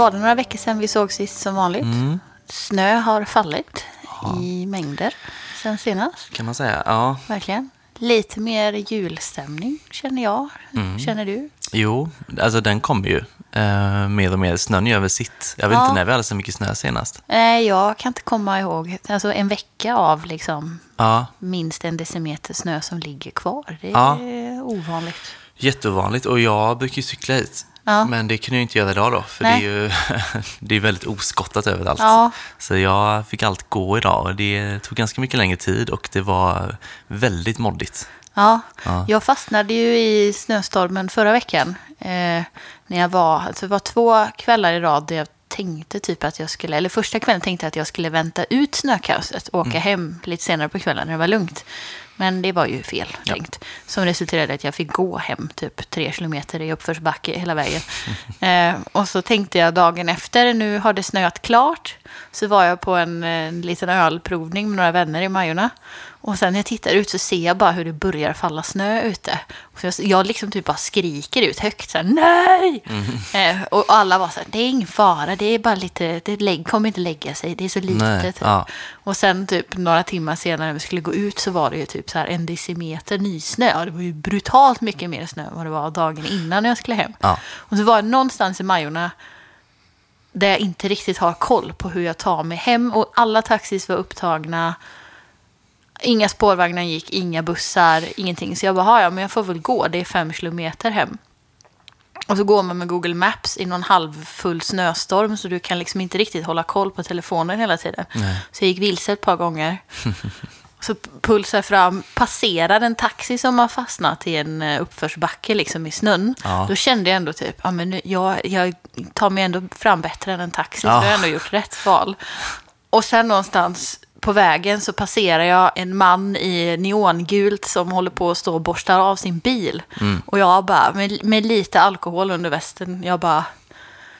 var det några veckor sedan vi såg sist som vanligt. Mm. Snö har fallit i mängder sen senast. Kan man säga. Ja, Verkligen. Lite mer julstämning känner jag. Mm. Känner du? jo, alltså den kommer ju. Eh, mer och mer. Snön gör väl sitt. Jag vet Ja. inte när vi hade så mycket snö senast. Nej, jag kan inte komma ihåg. Alltså en vecka av liksom Ja, minst en decimeter snö som ligger kvar. Det är Ja. ovanligt. jätteovanligt. Och jag brukar ju cykla hit. Ja. Men det kunde jag inte göra idag då, för Nej. det är ju det är väldigt oskottat överallt. Ja. Så jag fick allt gå idag och det tog ganska mycket längre tid och det var väldigt moddigt. Ja, Ja. jag fastnade ju i snöstormen förra veckan. Eh, när jag var, alltså det var två kvällar i rad där jag tänkte typ att jag skulle, eller första kvällen tänkte jag att jag skulle vänta ut snökaoset och åka hem lite senare på kvällen när det var lugnt. Men det var ju fel Ja. tänkt. Som resulterade i att jag fick gå hem typ tre kilometer i uppförsbacke hela vägen. eh, och så tänkte jag dagen efter, nu har det snöat klart. Så var jag på en, en liten ölprovning med några vänner i Majorna. Och sen när jag tittar ut så ser jag bara hur det börjar falla snö ute. Och jag, jag liksom typ bara skriker ut högt så här, nej! Eh, och alla var så här, det är ingen fara, det är bara lite, det lägg, kommer inte lägga sig, det är så litet. Ja. Och sen typ några timmar senare när vi skulle gå ut så var det ju typ så här en decimeter nysnö. Det var ju brutalt mycket mer snö än vad det var dagen innan jag skulle hem. Ja. Och så var det någonstans i Majorna där jag inte riktigt har koll på hur jag tar mig hem. Och alla taxis var upptagna. Inga spårvagnar gick, inga bussar, ingenting. Så jag bara, "Ha, ja men jag får väl gå, det är fem kilometer hem. Och så går man med Google Maps i någon halvfull snöstorm så du kan liksom inte riktigt hålla koll på telefonen hela tiden. Så jag gick vilse ett par gånger. Så pulsar fram, passerar en taxi som har fastnat i en eh, uppförsbacke liksom i snön. Ja. Då kände jag ändå typ, ja men nu, jag, jag tar mig ändå fram bättre än en taxi, Ja. så jag har ändå gjort rätt val. Och sen någonstans på vägen så passerar jag en man i neongult som håller på att stå och borstar av sin bil. Och jag bara, med, med lite alkohol under västen, jag bara,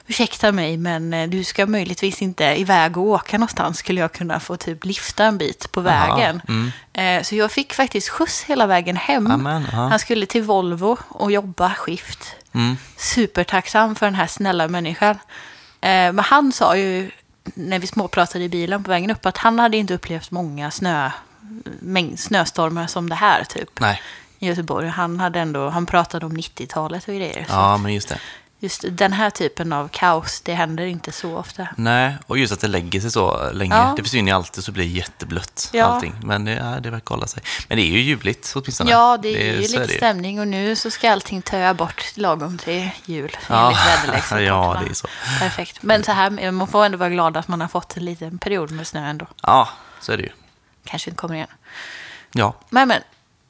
ursäkta mig men eh, du ska möjligtvis inte iväg och åka någonstans. Skulle jag kunna få typ lifta en bit på vägen. mm. Eh, Så jag fick faktiskt skjuts hela vägen hem. Amen. Han skulle till Volvo och jobba skift. Mm. Supertacksam för den här snälla människan. Eh, Men han sa ju, när vi småpratade i bilen på vägen upp, att han hade inte upplevt många snö, mängd, snöstormar som det här typ. Nej, I Göteborg. Han, hade ändå, han pratade om 90-talet och grejer. Ja men just det. Just den här typen av kaos, det händer inte så ofta. Nej, och just att det lägger sig så länge. Ja. Det försvinner alltid så blir det jätteblött Ja. allting. Men det, ja, det verkar hålla sig. Men det är ju ljuvligt åtminstone. Ja, det är ju lite det ju. stämning och nu så ska allting töa bort lagom till jul. Ja. Ja, det är så. Perfekt. Men så här, man får ändå vara glad att man har fått en liten period med snö ändå. Ja, så är det ju. Kanske inte kommer igen. Ja. Men, men,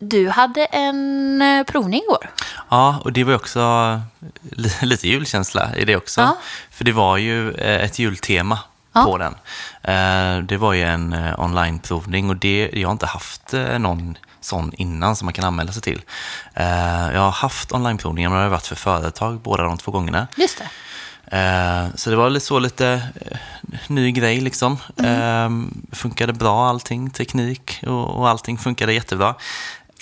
du hade en eh, provning igår. Ja, och det var också li- lite julkänsla i det också. Ja. För det var ju eh, ett jultema Ja. på den. Eh, Det var ju en eh, onlineprovning och det, jag har inte haft eh, någon sån innan som man kan anmäla sig till. Eh, Jag har haft onlineprovningar men det har varit för företag båda de två gångerna. Just det. Eh, Så det var lite så lite eh, ny grej liksom. Eh, Funkade bra allting, teknik och allting funkade jättebra.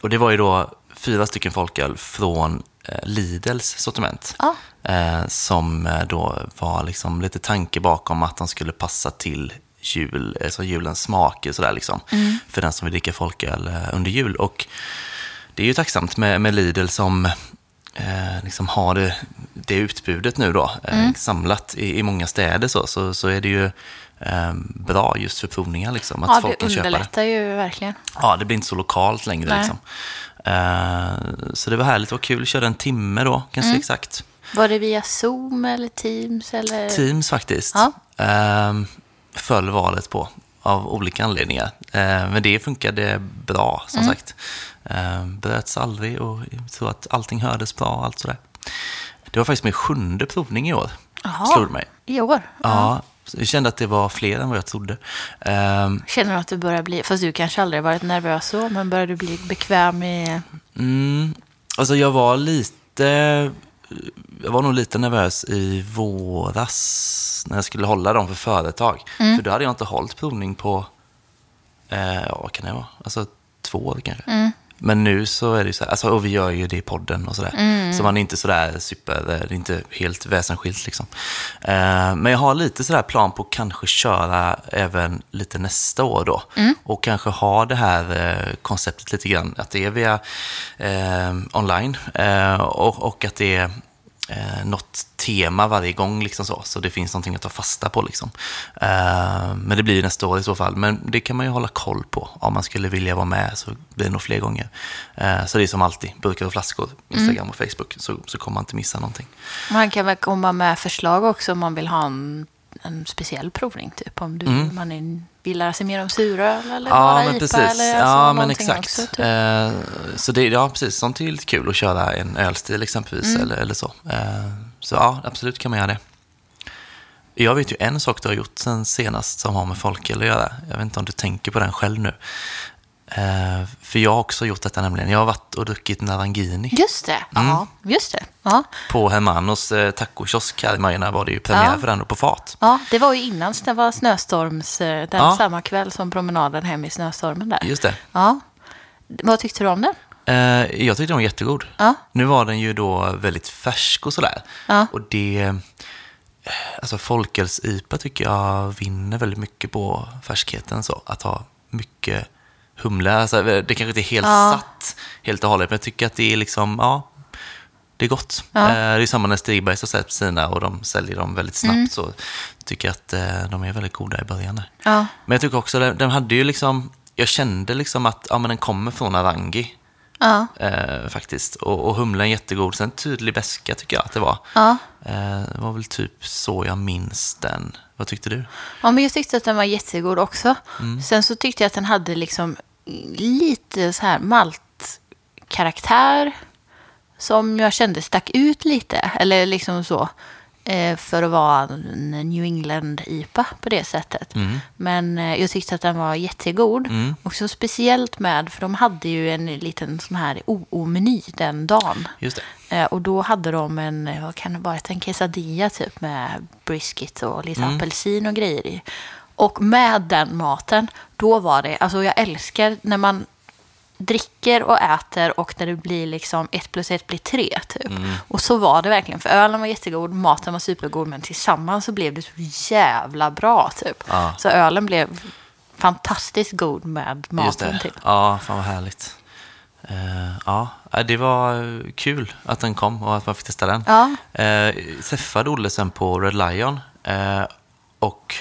Och det var ju då fyra stycken folköl från eh, Lidls sortiment. Ja. Eh, Som eh, då var liksom lite tanke bakom att de skulle passa till jul, alltså julens smaker sådär liksom. För den som vill dricka folköl under jul. Och det är ju tacksamt med, med Lidl som eh, liksom har det, det utbudet nu då, eh, samlat i, i många städer så, så, så är det ju bra just för provningar liksom, att Ja, folk det kan köpa det. underlättar ju verkligen. Ja, det blir inte så lokalt längre liksom. Eh, så det var härligt, det var kul, körde en timme då, kanske Mm. exakt. Var det via Zoom eller Teams? Eller? Teams faktiskt. Ja. Eh, föll valet på av olika anledningar. Men det funkade bra, som Mm. sagt. Bröts aldrig och tror att allting hördes bra och allt sådär. Det var faktiskt min sjunde provning i år, Jaha. slog mig. I år? Ja, så jag kände att det var fler än vad jag trodde. Eh, Känner du att du börjar bli, fast du kanske aldrig varit nervös så, men börjar du bli bekväm med... Mm, alltså jag var lite, jag var nog lite nervös i våras när jag skulle hålla dem för företag. För då hade jag inte hållit provning på, eh, ja vad kan det vara, alltså två år kanske. Men nu så är det ju så här, alltså, och vi gör ju det i podden och sådär. Så man är inte sådär super, det är inte helt väsensskilt liksom. Eh, men jag har lite sådär plan på att kanske köra även lite nästa år då. Och kanske ha det här eh, konceptet lite grann, att det är via eh, online eh, och, och att det är eh, något tema varje gång, liksom så, så det finns någonting att ta fasta på. Liksom. Eh, men det blir nästa år i så fall. Men det kan man ju hålla koll på. Om man skulle vilja vara med så blir det nog fler gånger. Eh, så det är som alltid, burkar och flaskor, Instagram och Facebook, så, så kommer man inte missa någonting. Man kan väl komma med förslag också om man vill ha en, en speciell provning. Typ om du, man är, vill lära sig mer om suröl eller. Ja, bara men IPA. precis. Eller alltså ja, men exakt. Också, typ. eh, så det, ja, precis. Sånt är lite kul att köra en ölstil exempelvis, Mm. eller, eller så. Eh, så ja, absolut kan man göra det. Jag vet ju en sak du har gjort sen senast som har med folköl att göra. Jag vet inte om du tänker på den själv nu. Eh, för jag har också gjort detta nämligen. Jag har varit och druckit Narangini. Just det. Mm. Ja, just det. Ja. På Hermanos eh, tacokiosk här i Majorna var det ju premiär Ja. för den på fat. ja, det var ju innan det var snöstorms... eh, Den Ja. samma kväll som promenaden hem i snöstormen där. Just det. Ja. Vad tyckte du om den? Eh, jag tyckte den var jättegod. Ja. Nu var den ju då väldigt färsk och sådär. Ja. Och det... eh, Alltså folköls-IPA tycker jag vinner väldigt mycket på färskheten. Så. Att ha mycket humle. Alltså, det kanske inte är helt Ja. satt helt och hållet, men jag tycker att det är liksom, ja, det är gott. Ja. Eh, det är samma när Stigbergs har släppt sina och de säljer dem väldigt snabbt. Mm. Så tycker jag att eh, de är väldigt goda i början. Där. Ja. Men jag tycker också den, hade ju liksom, jag kände liksom att ja, men den kommer från Arangi. Ja. Eh, faktiskt. Och, och humlen jättegod. Sen tydlig beska tycker jag att det var. Ja. Eh, det var väl typ så jag minns den. Vad tyckte du? Ja, men jag tyckte att den var jättegod också. Mm. Sen så tyckte jag att den hade liksom lite så här maltkaraktär som jag kände stack ut lite. Eller liksom så. eh, För att vara en New England-IPA på det sättet. Mm. Men eh, jag tyckte att den var jättegod. Och så speciellt med, för de hade ju en liten sån här OO-meny den dagen. Just det. Eh, Och då hade de en, vad kan det vara, en quesadilla typ med brisket och lite Mm. apelsin och grejer i. Och med den maten, då var det, alltså jag älskar när man dricker och äter och när det blir liksom ett plus ett blir tre typ. Mm. Och så var det verkligen, för ölen var jättegod, maten var supergod, men tillsammans så blev det så jävla bra typ. Ja. Så ölen blev fantastiskt god med maten till. Ja, fan vad härligt. Eh, ja, eh, det var kul att den kom och att man fick testa den. Ja. Eh, träffade Olle sen på Red Lion eh, och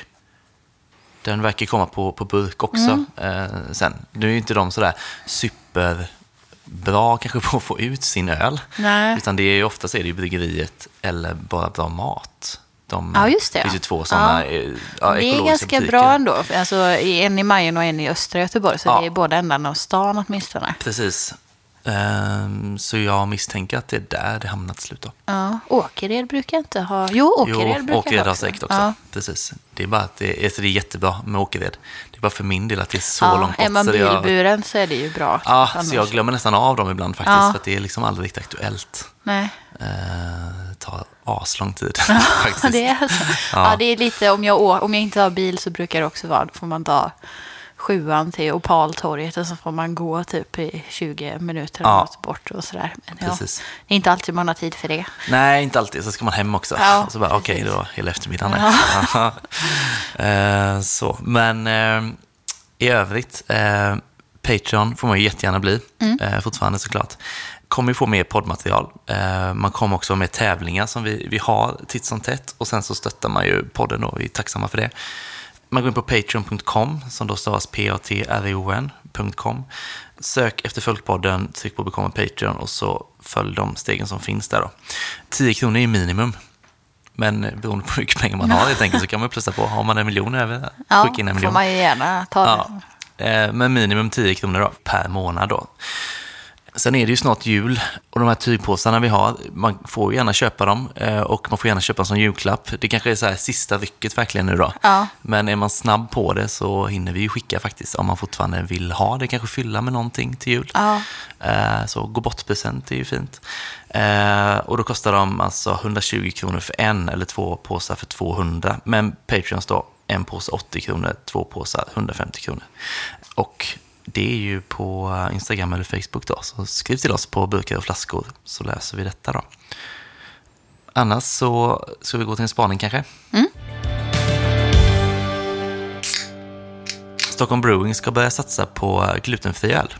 den verkar komma på, på burk också Mm. eh, sen. Nu är ju inte de sådär superbra kanske på att få ut sin öl. Nej. Utan det är ju oftast är det ju bryggeriet eller bara bra mat. De, Ja, just det. finns ju två sådana Ja. eh, ja, det är ganska butiker. bra ändå. Alltså, en i Majorn och en i östra Göteborg. Så Ja. det är båda ändarna av stan åtminstone. Precis. Ehm, så jag misstänker att det är där det hamnat till slut då. Ja, Åkered brukar inte ha... Jo, Åkered brukar Åkered ha har säkert också. Ja. Precis. Det är bara att det, alltså det är jättebra med Åkered. Det är bara för min del att det är så ja, långt bort. är man så det jag, bilburen så är det ju bra. ja, Annars- så jag glömmer nästan av dem ibland faktiskt. Ja. För att det är liksom aldrig riktigt aktuellt. Nej. Det tar aslång tid faktiskt. det är alltså. ja. det är lite, om jag, om jag inte har bil så brukar det också vara, då får man ta sjuan till Opaltorget och så får man gå typ i 20 minuter Ja. något bort och sådär. Men ja, Precis. det är inte alltid man har tid för det. Nej, inte alltid. Så ska man hem också. Ja, och så bara, okej, precis. då hela eftermiddagen. Ja. Eh, så, men eh, i övrigt, eh, Patreon får man ju jättegärna bli, Mm. eh, fortfarande såklart. Kommer ju få mer poddmaterial. Eh, man kommer också med tävlingar som vi, vi har titt som tätt. Och sen så stöttar man ju podden och vi är tacksamma för det. Man går in på patreon.com som då stavas p-a-t-r-e-o-n.com. Sök efter Folkpodden, tryck på become Patreon och så följ de stegen som finns där då. 10 kronor är minimum. Men beroende på hur mycket pengar man har helt enkelt så kan man plussa på. Har man en miljon över, Ja, skicka in en får miljon. man ju gärna ta Ja, det. eh, men minimum 10 kronor då, per månad då. Sen är det ju snart jul och de här tygpåsarna vi har, man får gärna köpa dem eh, och man får gärna köpa dem som julklapp. Det kanske är så här sista rycket verkligen nu då. Ja. Men är man snabb på det så hinner vi ju skicka faktiskt om man fortfarande vill ha det, kanske fylla med någonting till jul. Ja. Eh, Så gå bort-present är ju fint. Eh, Och då kostar de alltså 120 kronor för en eller två påsar för 200. Men Patreons då, en påse 80 kronor, två påsar 150 kronor. Och det är ju på Instagram eller Facebook då. Så skriv till oss på burkar och flaskor så läser vi detta då. Annars så ska vi gå till en spaning kanske. Mm. Stockholm Brewing ska börja satsa på glutenfri öl.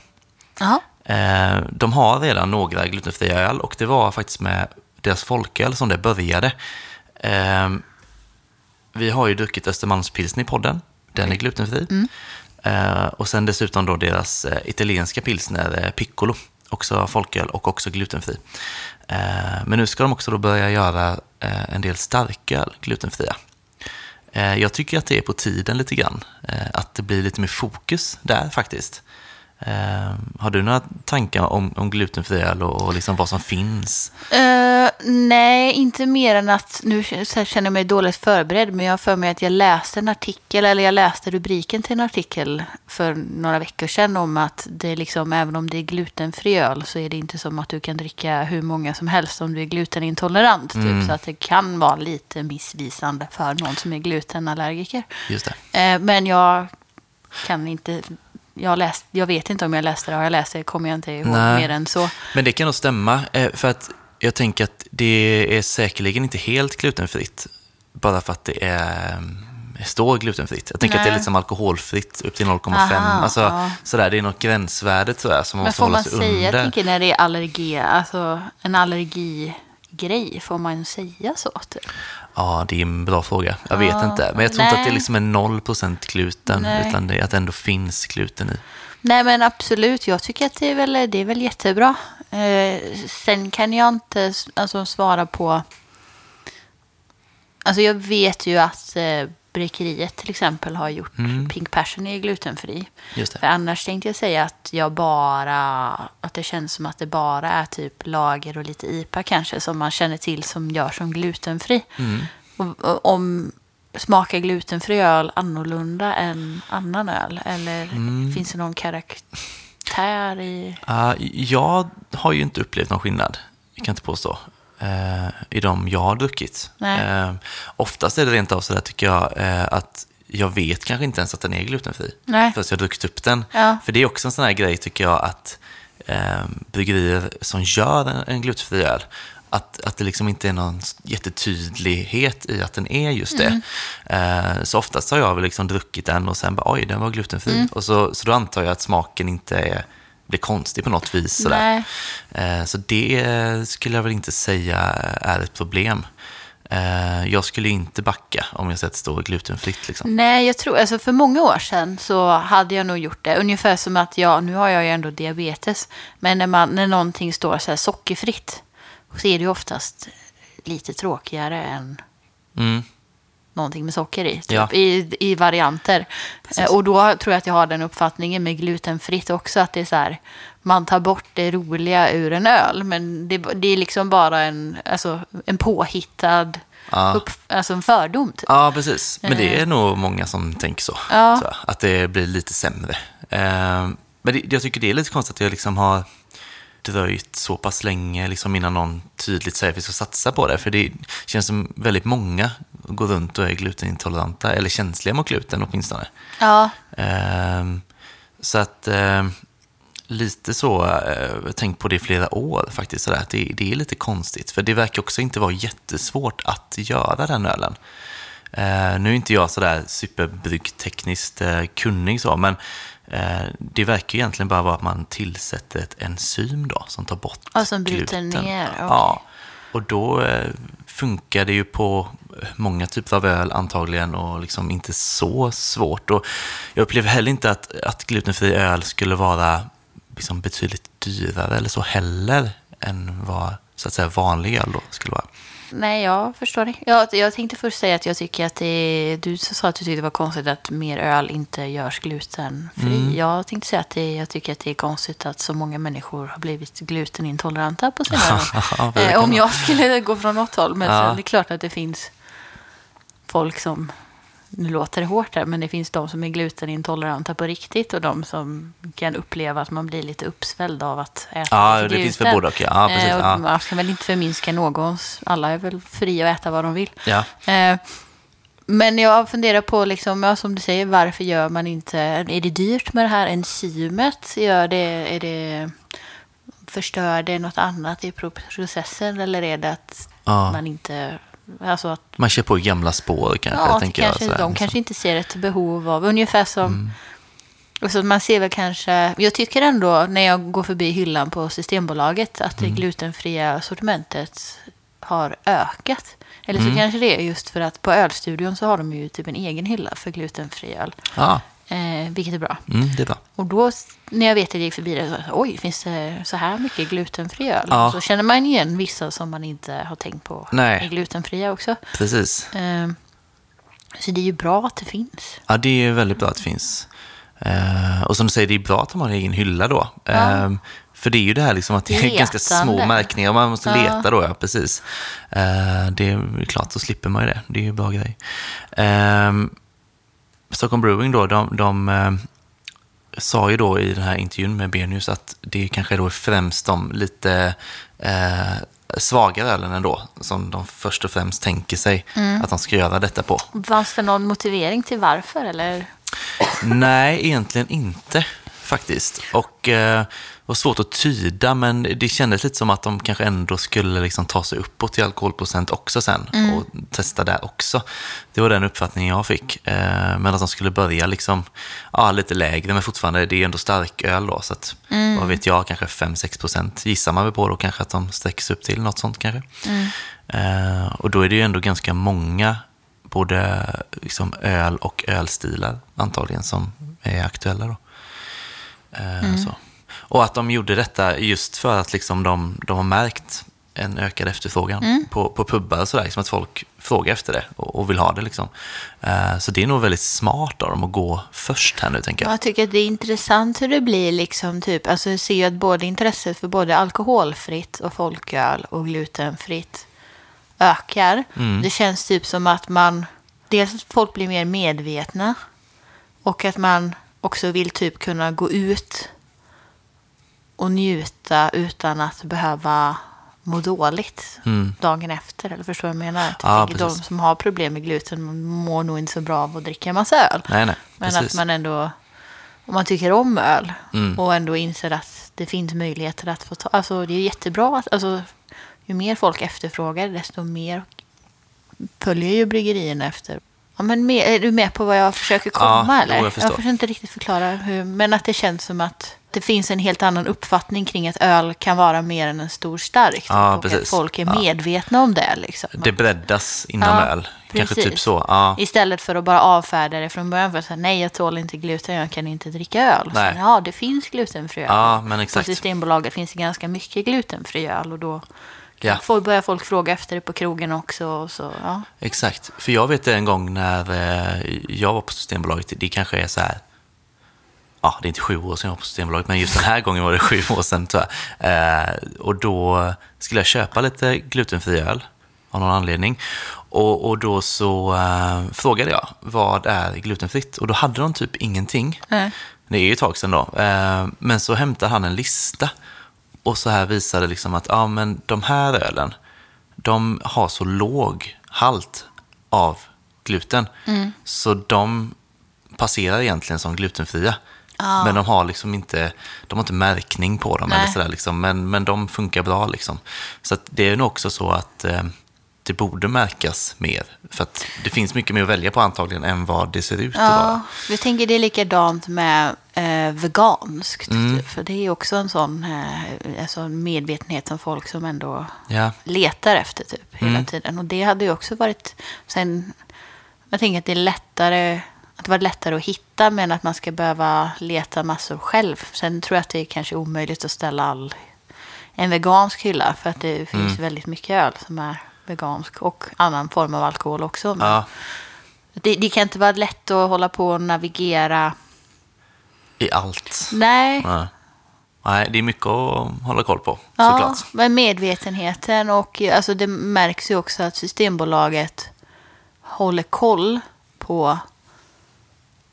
Jaha. Eh, De har redan några glutenfria öl och det var faktiskt med deras folköl som det började. Eh, Vi har ju druckit Östermalmspilsner i podden. Den är glutenfri. Eh, Eh, och sen dessutom då deras eh, italienska pilsner eh, Piccolo. Också folköl och också glutenfri. Men nu ska de också då börja göra en del starköl glutenfria. Jag tycker att det är på tiden lite grann. Att det blir lite mer fokus där faktiskt. Eh, Har du några tankar om, om glutenfri öl och, och liksom vad som finns? Eh, nej, inte mer än att nu känner jag mig dåligt förberedd, men jag har för mig att jag läste en artikel, eller jag läste rubriken till en artikel för några veckor sedan om att det liksom, även om det är glutenfri öl så är det inte som att du kan dricka hur många som helst om du är glutenintolerant. Typ, så att det kan vara lite missvisande för någon som är glutenallergiker. Just det. Eh, men jag kan inte, jag, läst, jag vet inte om jag läste det, har jag läst det kommer jag inte ihåg Nej. mer än så. Men det kan nog stämma, eh, för att jag tänker att det är säkerligen inte helt glutenfritt, bara för att det är, mm, står glutenfritt. Jag tänker att det är Nej. liksom alkoholfritt upp till 0,5. Aha, alltså, ja. sådär, det är något gränsvärde jag som man Men måste får hålla man sig säga, jag under. tänker när det är allergi, alltså en allergigrej, får man säga så? Typ? Ja, det är en bra fråga. Jag vet Ja, inte. Men jag tror inte att det nej. liksom är 0% gluten, Nej. utan det att det ändå finns gluten i. Nej men absolut, jag tycker att det är väl, det är väl jättebra. Eh, sen kan jag inte alltså, svara på... Alltså jag vet ju att eh, Bräckeriet till exempel har gjort Pink Passion är glutenfri. Just det. För annars tänkte jag säga att jag bara, att det känns som att det bara är typ lager och lite IPA kanske som man känner till som gör som glutenfri. Och, och, om smakar glutenfri öl annorlunda än annan öl? Eller finns det någon karaktär i... Uh, jag har ju inte upplevt någon skillnad, jag kan inte påstå, eh, i de jag har druckit. Uh, oftast är det rent av så där tycker jag, eh, att jag vet kanske inte ens att den är glutenfri. Nej. Förrän jag har druckit upp den. Ja. För det är också en sån här grej tycker jag att eh, bryggerier som gör en, en glutenfri öl, att, att det liksom inte är någon jättetydlighet i att den är just det. Eh, så oftast har jag väl liksom druckit den och sen bara oj, den var glutenfri. Och så, så då antar jag att smaken inte är, blir konstig på något vis. Sådär. Nej. Eh, så det skulle jag väl inte säga är ett problem. Eh, jag skulle inte backa om jag sett står glutenfritt. Liksom. Nej, jag tror, alltså för många år sedan så hade jag nog gjort det. Ungefär som att jag, nu har jag ju ändå diabetes. Men när, man, när någonting står så här sockerfritt så är det ju oftast lite tråkigare än Mm. Någonting med socker i, typ, Ja. i, i varianter. Eh, Och då tror jag att jag har den uppfattningen med glutenfritt också, att det är så här, man tar bort det roliga ur en öl, men det, det är liksom bara en, alltså, en påhittad, Ja. upp, alltså en fördom. Typ. Ja, precis. Men det är nog många som tänker så. Ja. att det blir lite sämre. Eh, men det, jag tycker det är lite konstigt att jag liksom har dröjt så pass länge liksom innan någon tydligt säger att vi ska satsa på det. För det känns som väldigt många går runt och är glutenintoleranta, eller känsliga mot gluten åtminstone. Ja, Ehm, så att ehm, lite så, uh, tänkt på det i flera år faktiskt, sådär, det, det är lite konstigt. För det verkar också inte vara jättesvårt att göra den ölen. Eh, nu är inte jag sådär superbryggtekniskt uh, kunnig så, men eh, det verkar egentligen bara vara att man tillsätter ett enzym då, som tar bort Ja, som bryter gluten. ner, okej. Ja, och då eh, funkar det ju på många typer av öl antagligen och liksom inte så svårt. Och jag upplever heller inte att, att glutenfri öl skulle vara liksom betydligt dyrare eller så heller än vad så att säga vanlig öl då skulle vara. Nej, jag förstår det. Jag, jag tänkte först säga att jag tycker att det du sa att du tyckte det var konstigt att mer öl inte görs glutenfri. Mm. Jag tänkte säga att det, jag tycker att det är konstigt att så många människor har blivit glutenintoleranta på år. det Eh, Om jag skulle gå från något håll. Men Ja. sen, det är klart att det finns folk som, nu låter det hårt här, men det finns de som är glutenintoleranta på riktigt och de som kan uppleva att man blir lite uppsvälld av att äta Ja, lite det finns för gluten. både och, ja. Ja, precis, Eh, och ja. Man ska väl inte förminska någons, alla är väl fria att äta vad de vill. Ja. Eh, Men jag funderar på, liksom, ja, som du säger, varför gör man inte... Är det dyrt med det här enzymet? Gör det, är det, förstör det något annat i processen? Eller är det att Ja. man inte... Alltså att, Man kör på gamla spår kanske, ja, tänker kanske, jag. sådär, de liksom. kanske inte ser ett behov av... Ungefär som... Mm. Alltså man ser väl kanske... Jag tycker ändå, när jag går förbi hyllan på Systembolaget, att Mm. det glutenfria sortimentet har ökat. Eller så Mm. kanske det är just för att på Ölstudion så har de ju typ en egen hylla för glutenfri öl. Ja, Eh, vilket är bra. mm, det är bra. Och då, när jag vet att jag gick förbi det, så, oj, finns det så här mycket glutenfri öl? Ja. Så känner man igen vissa som man inte har tänkt på Nej. är glutenfria också. Precis. Eh, så det är ju bra att det finns. Ja, det är väldigt bra att det finns. Eh, och som du säger, det är bra att de har en egen hylla då. Eh, för det är ju det här liksom att det är ganska små Letande. märkningar. Man måste Ja. leta då, ja precis. Eh, det är klart, så slipper man ju det. Det är ju en bra grej. Stockholm Brewing då, de, de eh, sa ju då i den här intervjun med Beer News att det kanske är då främst de lite eh, svagare ölen ändå, som de först och främst tänker sig att de ska göra detta på. Fanns det någon motivering till varför? Eller? Nej, egentligen inte faktiskt. Och eh, var svårt att tyda, men det kändes lite som att de kanske ändå skulle liksom ta sig uppåt i alkoholprocent också sen och testa där också. Det var den uppfattningen jag fick. Eh, men att de skulle börja liksom, ja, lite lägre, men fortfarande, det är ändå starköl då, så att, vad vet jag, kanske 5-6 procent gissar man väl på då, kanske att de sträcker sig upp till något sånt kanske. Eh, och då är det ju ändå ganska många både liksom öl och ölstilar antagligen som är aktuella. Då. Eh, så. Och att de gjorde detta just för att liksom de, de har märkt en ökad efterfrågan på, på pubbar och sådär, liksom att folk frågar efter det och, och vill ha det. Liksom. Eh, så det är nog väldigt smart av dem att gå först här nu, tänker jag. Jag tycker att det är intressant hur det blir liksom typ, alltså jag ser ju att både intresset för både alkoholfritt och folköl och glutenfritt ökar. Det känns typ som att man, dels att folk blir mer medvetna och att man också vill typ kunna gå ut och njuta utan att behöva må dåligt dagen efter. Eller förstår du vad jag menar? Typ Ja, de som har problem med gluten mår nog inte så bra av att dricka en massa öl. Nej, nej, Men precis. att man ändå, om man tycker om öl Mm. och ändå inser att det finns möjligheter att få ta, alltså det är jättebra att, alltså ju mer folk efterfrågar desto mer följer ju bryggerierna efter. Ja, men mer, är du med på vad jag försöker komma Ja, jo, eller? jag jag, förstår. försöker inte riktigt förklara hur, men att det känns som att det finns en helt annan uppfattning kring att öl kan vara mer än en stor stark. typ, Ja, och att precis. folk är Ja. medvetna om det. Liksom. Det breddas inom Ja, öl. Kanske precis. typ så. Ja. Istället för att bara avfärda det från början för att säga nej, jag tål inte gluten, jag kan inte dricka öl. Nej. Sen, ja, det finns glutenfri öl. Ja, men På exakt. Systembolaget finns det ganska mycket glutenfri öl och då Ja. får, börjar folk fråga efter det på krogen också. Så, ja. Exakt. För jag vet en gång när eh, jag var på Systembolaget, det kanske är så här, ja det är inte sju år sedan jag var på Systembolaget, men just den här gången var det sju år sedan jag. Eh, och då skulle jag köpa lite glutenfri öl av någon anledning. Och, och då så eh, frågade jag, vad är glutenfritt? Och då hade de typ ingenting. Nej. Det är ju ett tag sedan då. Eh, men så hämtade han en lista och så här visade liksom att ja, men de här ölen, de har så låg halt av gluten. Så de passerar egentligen som glutenfria. Men de har liksom inte, de har inte märkning på dem. Nej. Eller sådär liksom. men, men de funkar bra. Liksom. Så att det är nog också så att eh, det borde märkas mer. För att det finns mycket mer att välja på antagligen än vad det ser ut att Ja, vara. jag tänker det är likadant med eh, veganskt. Mm. För det är också en sån eh, alltså en medvetenhet som folk som ändå Ja, letar efter typ hela Mm. tiden. Och det hade ju också varit, sen, jag tänker att det är lättare, att det var lättare att hitta men att man ska behöva leta massor själv. Sen tror jag att det är kanske omöjligt att ställa all, en vegansk hylla för att det finns Mm. väldigt mycket öl som är vegansk och annan form av alkohol också. Ja, det, det kan inte vara lätt att hålla på och navigera. i allt. Nej, Nej. Nej, det är mycket att hålla koll på, Ja, såklart. men medvetenheten och alltså det märks ju också att Systembolaget håller koll på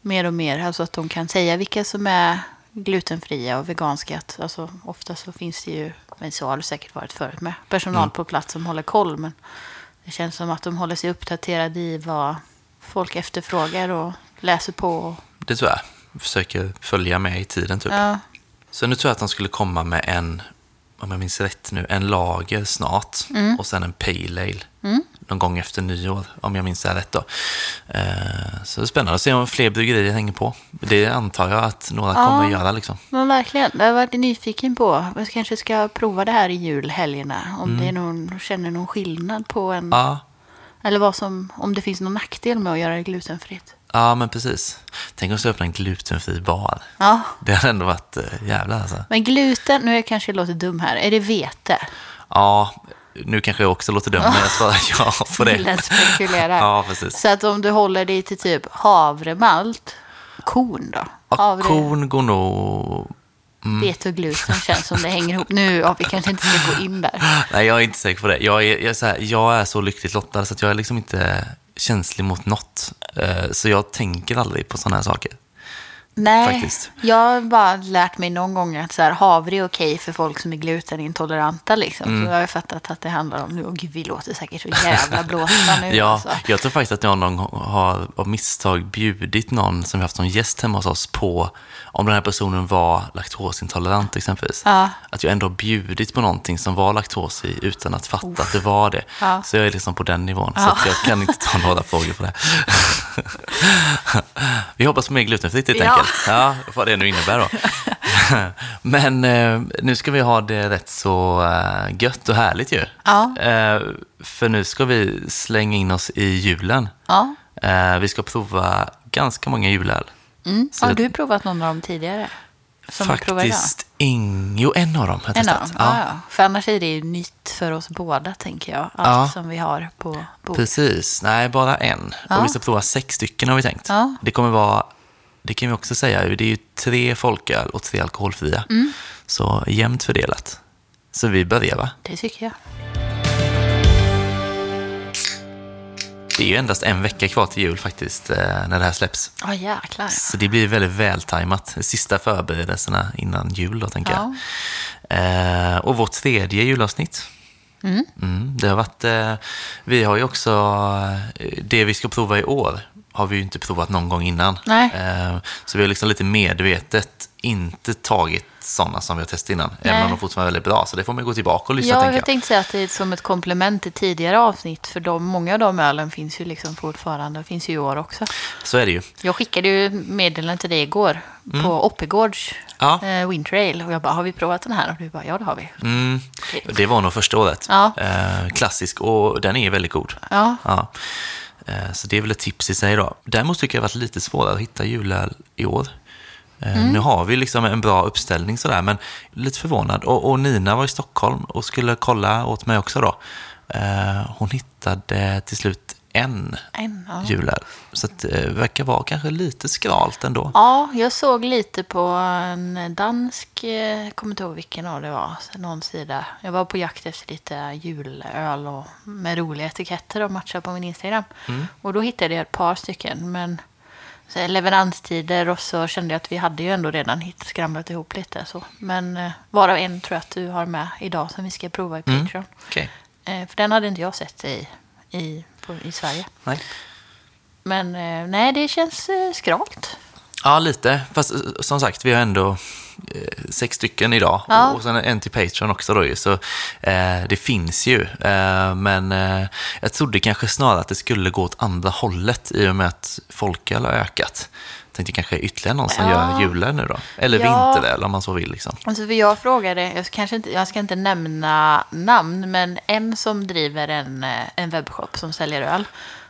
mer och mer. Alltså att de kan säga vilka som är glutenfria och veganska. Alltså, ofta så finns det ju, men så har det säkert varit förut med, personal Mm. på plats som håller koll. Men det känns som att de håller sig uppdaterade i vad folk efterfrågar och läser på. Det tror jag. Försöker följa med i tiden typ. Ja. Så nu tror jag att de skulle komma med en, om jag minns rätt nu, en lager snart Mm. och sen en pale ale någon gång efter nyår, om jag minns det här rätt då. Eh, så det är spännande att se om fler bryggerier hänger på. Det antar jag att några Ja. kommer att göra liksom. Men verkligen, jag har varit nyfiken på. Jag kanske ska prova det här i julhelgerna. Om det är någon, känner någon skillnad på en... Ja, Eller vad som, om det finns någon nackdel med att göra det glutenfritt. ja, men precis. Tänk om jag öppna en glutenfri bar. Ja, Det hade ändå varit äh, jävlar alltså. men gluten, nu är jag kanske låter dum här. Är det vete? Ja, nu kanske jag också låter dum, men jag svarar ja på det. Lätt spekulera. Ja, precis. Så att om du håller dig till typ havremalt, korn då? Ja, Havre, kon går nog... vete och gluten känns som det hänger ihop. Nu, ja, vi kanske inte ska gå in där. Nej, jag är inte säker på det. Jag är, jag är, så, här, jag är så lyckligt lottad så att jag är liksom inte känslig mot något. Eh, Så jag tänker aldrig på sådana här saker. Nej, Faktiskt. jag har bara lärt mig någon gång att så här, havre är okej för folk som är glutenintoleranta. Liksom. Mm. Så jag har fattat att det handlar om, nu, åh gud vi låter säkert så jävla blåsta nu. Ja, Alltså. jag tror faktiskt att jag någon gång har av misstag bjudit någon som vi haft som gäst hemma hos oss på om den här personen var laktosintolerant exempelvis. Ja. Att jag ändå bjudit på någonting som var laktos i utan att fatta att det var det. Ja. Så jag är liksom på den nivån. Så att jag kan inte ta några frågor på det. Vi hoppas på mer glutenfritt helt Ja. enkelt. Ja, vad det nu innebär då. Men eh, nu ska vi ha det rätt så eh, gött och härligt ju. Ja. Eh, för nu ska vi slänga in oss i julen. Ja. Vi ska prova ganska många julöl. Mm. Har du provat någon av dem tidigare? Som? Faktiskt ing... Jo, en av dem har jag En av testat. dem? Ja. Ja, För annars är det ju nytt för oss båda, tänker jag. Allt Ja. som vi har på bordet. Precis. Nej, bara en. Ja. Och vi ska prova sex stycken har vi tänkt. Ja. Det kommer vara, det kan vi också säga, det är ju tre folköl och tre alkoholfria. Mm. Så jämnt fördelat. Så vi börjar va? Det tycker jag. Det är ju endast en vecka kvar till jul faktiskt, eh, när det här släpps. Ja, jäklar. Så det blir väldigt vältajmat. Sista förberedelserna innan jul då, tänker Ja. jag. Eh, och vårt tredje julavsnitt. Mm, det har varit, eh, vi har ju också, det vi ska prova i år har vi ju inte provat någon gång innan. Nej. Eh, så vi har liksom lite medvetet inte tagit sådana som vi har testat innan. Även Nej. om de fortfarande är väldigt bra. Så det får man gå tillbaka och lyssna, Ja, jag jag. tänkte säga att det är som ett komplement till tidigare avsnitt. För de, många av de ölen finns ju liksom fortfarande. finns ju i år också. Så är det ju. Jag skickade ju meddelande till dig igår på Oppigårds Ja. eh, Wintrail. Och jag bara, har vi provat den här? Och du bara, ja det har vi. Mm, det var nog första året. Ja. Eh, klassisk och den är väldigt god. Ja, Ja. Eh, Så det är väl ett tips i sig då. Däremot tycker jag det har varit lite svårare att hitta julöl i år. Eh, Mm. Nu har vi liksom en bra uppställning sådär, men lite förvånad. Och, och Nina var i Stockholm och skulle kolla åt mig också då. Eh, Hon hittade till slut en en, ja. julöl. Så det verkar vara kanske lite skralt ändå. Ja, jag såg lite på en dansk, eh, jag kommer inte ihåg vilken av det var, någon sida. Jag var på jakt efter lite julöl och med roliga etiketter och matcha på min Instagram. Och då hittade jag ett par stycken, men så leveranstider och så kände jag att vi hade ju ändå redan hit, skramlat ihop lite. Så. Men eh, varav en tror jag att du har med idag som vi ska prova i Patreon. Okej. Eh, för den hade inte jag sett i, i, på, i Sverige. Nej. Men eh, nej, det känns eh, skralt. Ja, lite. Fast eh, som sagt, vi har ändå eh, sex stycken idag. Ja. Och sen en till Patreon också då ju. Så eh, det finns ju. Eh, men eh, jag trodde kanske snarare att det skulle gå åt andra hållet i och med att folköl har ökat. Tänkte kanske ytterligare någon som Ja. gör julöl nu då. Eller Ja. vinteröl om man så vill liksom. Alltså för jag frågade, jag kanske inte, jag ska inte nämna namn, men en som driver en, eh, en webbshop som säljer öl.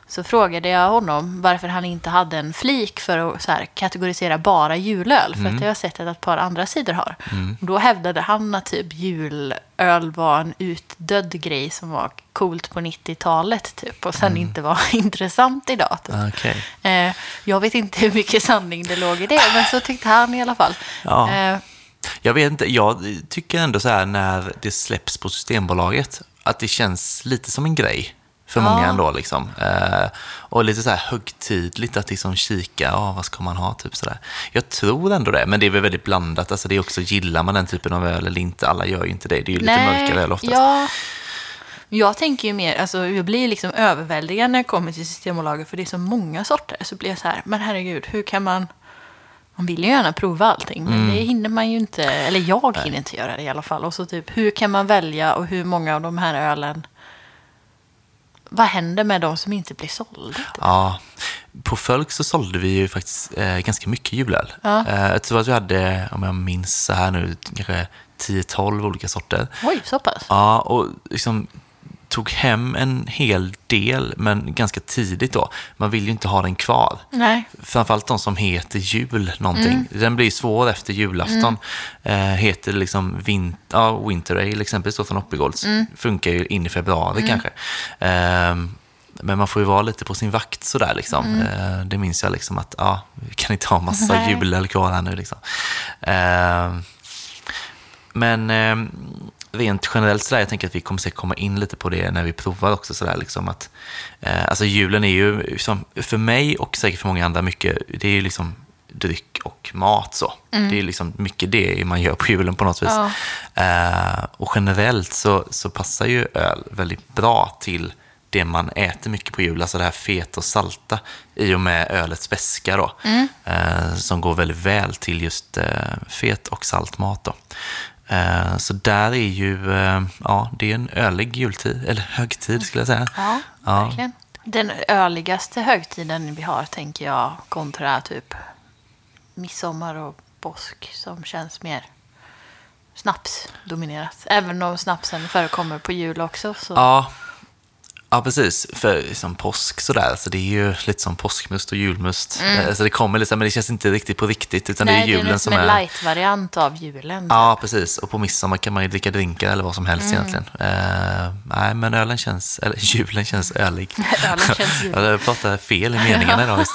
Så frågade jag honom varför han inte hade en flik för att här, kategorisera bara julöl. För att det har jag sett att ett par andra sidor har. Och då hävdade han att typ julöl var en utdödd grej som var coolt på 90-talet typ. Och sen inte var intressant idag. Typ. Okej. Eh, jag vet inte hur mycket sanning det låg i det, men så tyckte han i alla fall. Ja. Eh, Jag vet inte, jag tycker ändå så här när det släpps på Systembolaget att det känns lite som en grej för Ja. många ändå. Liksom. Eh, och lite så här högtidligt att liksom kika, ja, vad ska man ha? Typ sådär. Jag tror ändå det, men det är väl väldigt blandat. Alltså, det är också, gillar man den typen av öl eller inte? Alla gör ju inte det. Det är ju lite mörkare öl oftast. Ja, Jag tänker ju mer, alltså jag blir liksom överväldigad när jag kommer till Systembolaget för det är så många sorter. Så blir jag så här, men herregud, hur kan man... Man vill ju gärna prova allting, men Mm. det hinner man ju inte, eller jag hinner inte göra det i alla fall. Och så typ, hur kan man välja och hur många av de här ölen... Vad händer med de som inte blir sålda? Ja, på Fölk så sålde vi ju faktiskt eh, ganska mycket julöl. Ja. Eh, jag tror att vi hade, om jag minns så här nu, kanske 10-12 olika sorter. Oj, så pass? Ja, och liksom tog hem en hel del, men ganska tidigt då. Man vill ju inte ha den kvar. Nej. Framförallt de som heter jul någonting. Den blir svår efter julafton. Eh, heter liksom vin ja, Winter Ale exempelvis då från Oppigolds. Funkar ju in i februari kanske. Ehm, men man får ju vara lite på sin vakt sådär liksom. Eh, det minns jag liksom att, ja, vi kan inte ha massa Nej. kvar här nu liksom. Ehm, men eh, rent generellt sådär, jag tänker att vi kommer säkert komma in lite på det när vi provar också sådär liksom att, eh, alltså julen är ju, som, för mig och säkert för många andra mycket, det är ju liksom dryck och mat så. Det är liksom mycket det man gör på julen på något vis. Ja. Eh, och generellt så, så passar ju öl väldigt bra till det man äter mycket på jul, alltså det här feta och salta i och med ölets beska då, eh, som går väldigt väl till just eh, fet och salt mat då. Eh, så där är ju, eh, ja, det är en ölig jultid, eller högtid skulle jag säga. Ja, Ja. verkligen. Den öligaste högtiden vi har, tänker jag, kontra typ midsommar och påsk som känns mer snapsdominerat. Även om snapsen förekommer på jul också. Så. Ja, ja precis. För som påsk sådär, så det är ju lite som påskmust och julmust. Eh, Så det kommer liksom, men det känns inte riktigt på riktigt, utan Nej, det är julen det är som som en är... light-variant av julen. Ja, precis. Och på midsommar kan man ju dricka drinkar eller vad som helst Mm. egentligen. Eh, nej, men ölen känns, eller julen känns ölig. Ölen känns julig. Jag pratar fel i meningarna idag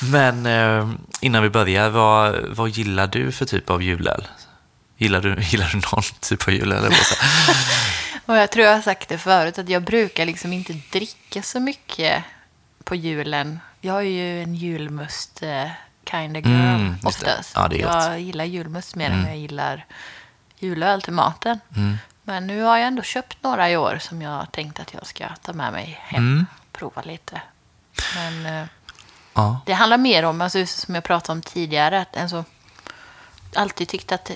men eh, innan vi börjar, vad, vad gillar du för typ av julöl? Gillar du, gillar du någon typ av julöl? Så? Och jag tror jag har sagt det förut, att jag brukar liksom inte dricka så mycket på julen. Jag är ju en julmust eh, kind of girl Mm, oftast. Ja. Mm. jag gillar julmust mer än jag gillar julöl till maten. Men nu har jag ändå köpt några i år som jag tänkt att jag ska ta med mig hem Mm. prova lite. Men eh, Ja. det handlar mer om, alltså, som jag pratade om tidigare, att alltså, alltid tyckt att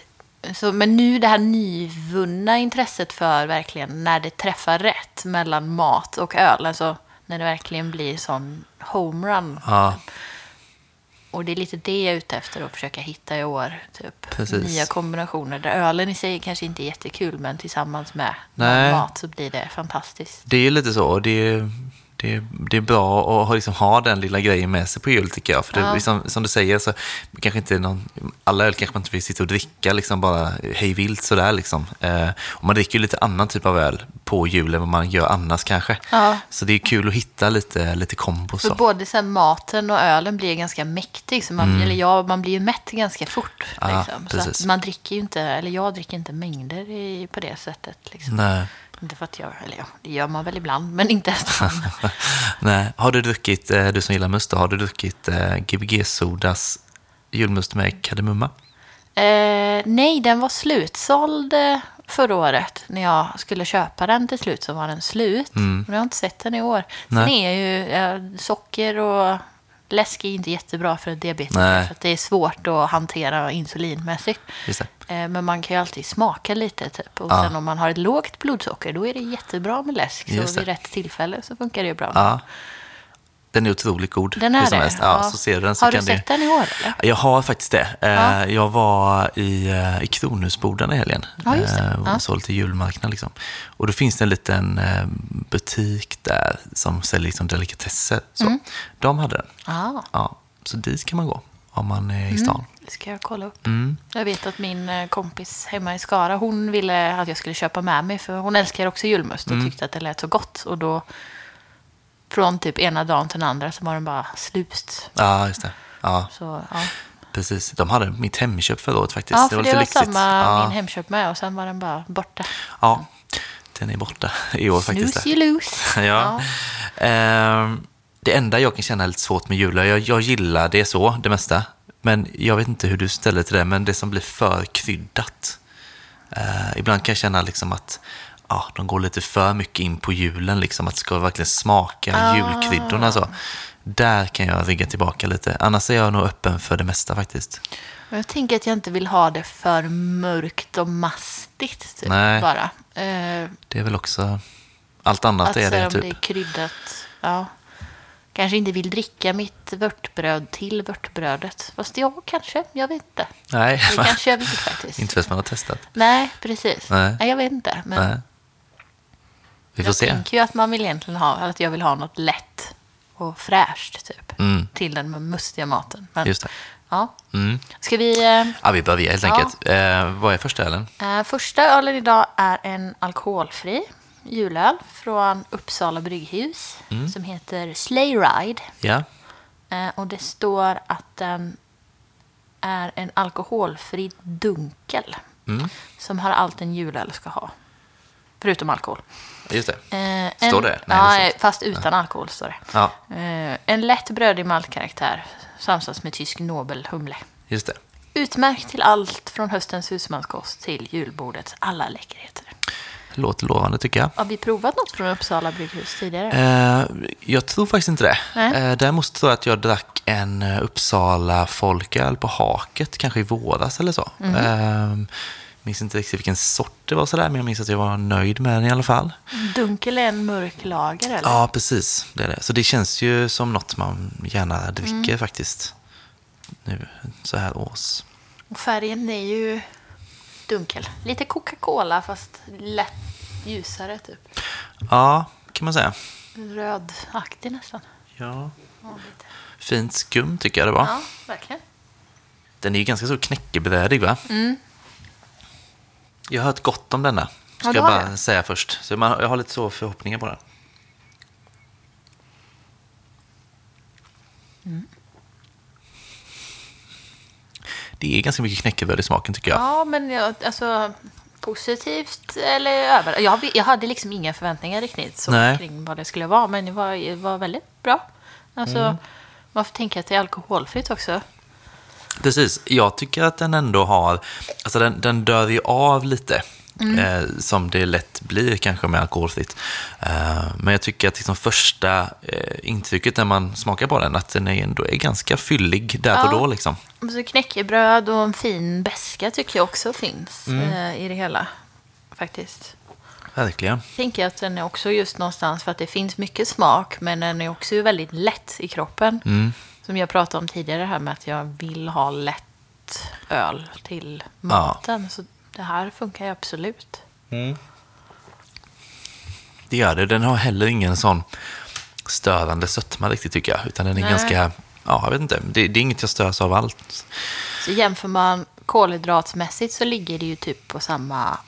så, men nu det här nyvunna intresset för verkligen när det träffar rätt mellan mat och öl, alltså när det verkligen blir sån homerun. Ja, Och det är lite det jag är ute efter att försöka hitta i år. Typ. Precis. Nya kombinationer där ölen i sig kanske inte är jättekul, men tillsammans med Nej. mat så blir det fantastiskt. det är lite så. Det är, det, är, det är bra att ha- liksom ha den lilla grejen med sig på jul tycker jag. För det, Ja. liksom, som du säger, så kanske inte någon, alla öl kanske man inte vill sitta och dricka liksom bara hej vilt sådär. Liksom. Eh, och man dricker ju lite annan typ av öl på jul än vad man gör annars kanske. Ja. Så det är kul att hitta lite, lite kombo. För Så. både sen maten och ölen blir ganska mäktig. Så man, eller ja, man blir ju mätt ganska fort. Mm. Ja, Liksom. Så man dricker ju inte, eller jag dricker inte mängder i, på det sättet. Liksom. Nej. Inte för att jag, eller ja, det gör man väl ibland, men inte. Nej. Har du druckit, eh, du som gillar must, då, har du druckit eh, Gbg Sodas julmust med kardemumma? eh, nej, den var slutsåld eh, förra året. När jag skulle köpa den till slut så var den slut. Men jag har inte sett den i år. Sen Mm. Nej. är ju eh, socker och läsk är inte jättebra för diabetiker. Nej. För att det är svårt att hantera insulinmässigt. Just det. Eh, Men man kan ju alltid smaka lite. Typ. Och Ja. sen om man har ett lågt blodsocker, då är det jättebra med läsk. Så det. vid rätt tillfälle så funkar det ju bra. Ja. Den är otroligt god. Den är det? Ja, Så ser du den så har du sett den i år? Eller? Jag har faktiskt det. Eh, Ja. Jag var i, eh, i Kronhusbodarna i helgen Ja, just det. och Ja. såg lite julmarknad. Liksom. Och då finns det en liten butik där som säljer liksom delikatesser. Så. Mm. De hade den. Ja, Ja. Så dit kan man gå om man är i Mm. Det ska jag kolla upp. Mm. Jag vet att min eh, kompis hemma i Skara, hon ville att jag skulle köpa med mig. För hon älskar också julmust och Mm. tyckte att det lät så gott. Och då, från typ ena dagen till den andra så var den bara slut. Ja, just det. Ja, Så, ja. precis. De hade mitt hemköp förra året faktiskt. ja, för det var, lite lyxigt. samma ja. min Hemköp med. Och sen var den bara borta. Ja, den är borta i år faktiskt. Snooze you lose. Ja. Ehm, det enda jag kan känna är lite svårt med julöl, jag, jag gillar det så, det mesta. Men jag vet inte hur du ställer till det, men det som blir för kryddat. Eh, ibland kan jag känna liksom att ja, de går lite för mycket in på julen, liksom, att det ska verkligen smaka julkryddorna. Så. Där kan jag rygga tillbaka lite. Annars är jag nog öppen för det mesta faktiskt. Jag tänker att jag inte vill ha det för mörkt och mastigt. Typ, Nej. Bara. Eh, Det är väl också... Allt annat att är det om typ. det är kryddat. Ja. Kanske inte vill dricka mitt vörtbröd till vörtbrödet. Fast jag kanske, jag vet inte. Nej, Det kanske jag vill faktiskt. inte förrän man har testat. Nej, precis. Nej. Nej. jag vet inte. Men Nej. Vi får jag se. tänker ju att man vill egentligen ha, att jag vill ha något lätt och fräscht typ. Mm. Till den mustiga maten. Men, Just det. Ja. Mm. Ska vi... Eh, Ja, vi börjar helt Ja. enkelt. Eh, vad är första ölen? Eh, första ölen idag är en alkoholfri julöl från Uppsala brygghus Mm. som heter Sleigh Ride. Ja, Eh, och det står att den är en alkoholfri dunkel Mm. som har allt en julöl ska ha. Förutom alkohol. just det. Eh, Står en, det? Nej, ja, står fast utan alkohol står det. Ja, Eh, en lätt brödig maltkaraktär samsas med tysk nobelhumle. just det. Utmärkt till allt från höstens husmanskost till julbordets alla läckerheter. Låter lovande tycker jag. Har vi provat något från Uppsala brygghus tidigare? Eh, jag tror faktiskt inte det. Eh, däremot tror jag att jag drack en eh, Uppsala folköl på haket, kanske i våras eller så. Mhm. Eh, minns inte riktigt vilken sort det var sådär, men jag minns att jag var nöjd med den i alla fall. Dunkel är en mörk lager, eller? Ja, precis. Det är det. Så det känns ju som något man gärna dricker Mm. faktiskt. Nu så här års. Färgen är ju dunkel. Lite Coca-Cola, fast lätt ljusare, typ. Ja, kan man säga. Rödaktig nästan. Ja. Fint skum tycker jag det var. ja verkligen. Den är ju ganska så knäckebrödig va? Jag har hört gott om denna. Ska Ja, jag bara det. säga först. Så man, jag har lite så förhoppningar på den. Det är ganska mycket knäckebröd i smaken tycker jag. Ja, men jag, alltså positivt eller över... Jag, jag hade liksom inga förväntningar riktigt så Nej. kring vad det skulle vara, men det var, det var väldigt bra. Alltså, Mm. man får tänka att det är alkoholfritt också. Precis, jag tycker att den ändå har, alltså den, den dör ju av lite. Mm. Eh, som det lätt blir kanske med alkoholfritt. Eh, men jag tycker att liksom första eh, intrycket när man smakar på den, att den är ändå är ganska fyllig där och Ja. då. Liksom. Och så knäckebröd och en fin beska tycker jag också finns Mm. eh, i det hela. Faktiskt. Verkligen. Jag tänker att den är också just någonstans för att det finns mycket smak, men den är också väldigt lätt i kroppen. Mm. Som jag pratade om tidigare här med att jag vill ha lätt öl till maten. Så det här funkar ju absolut. Det gör det. Den har heller ingen sån störande sötma riktigt tycker jag. Utan den är Nej. ganska, ja jag vet inte, det, det är inget jag störs av allt. Så jämför man kolhydratsmässigt så ligger det ju typ på samma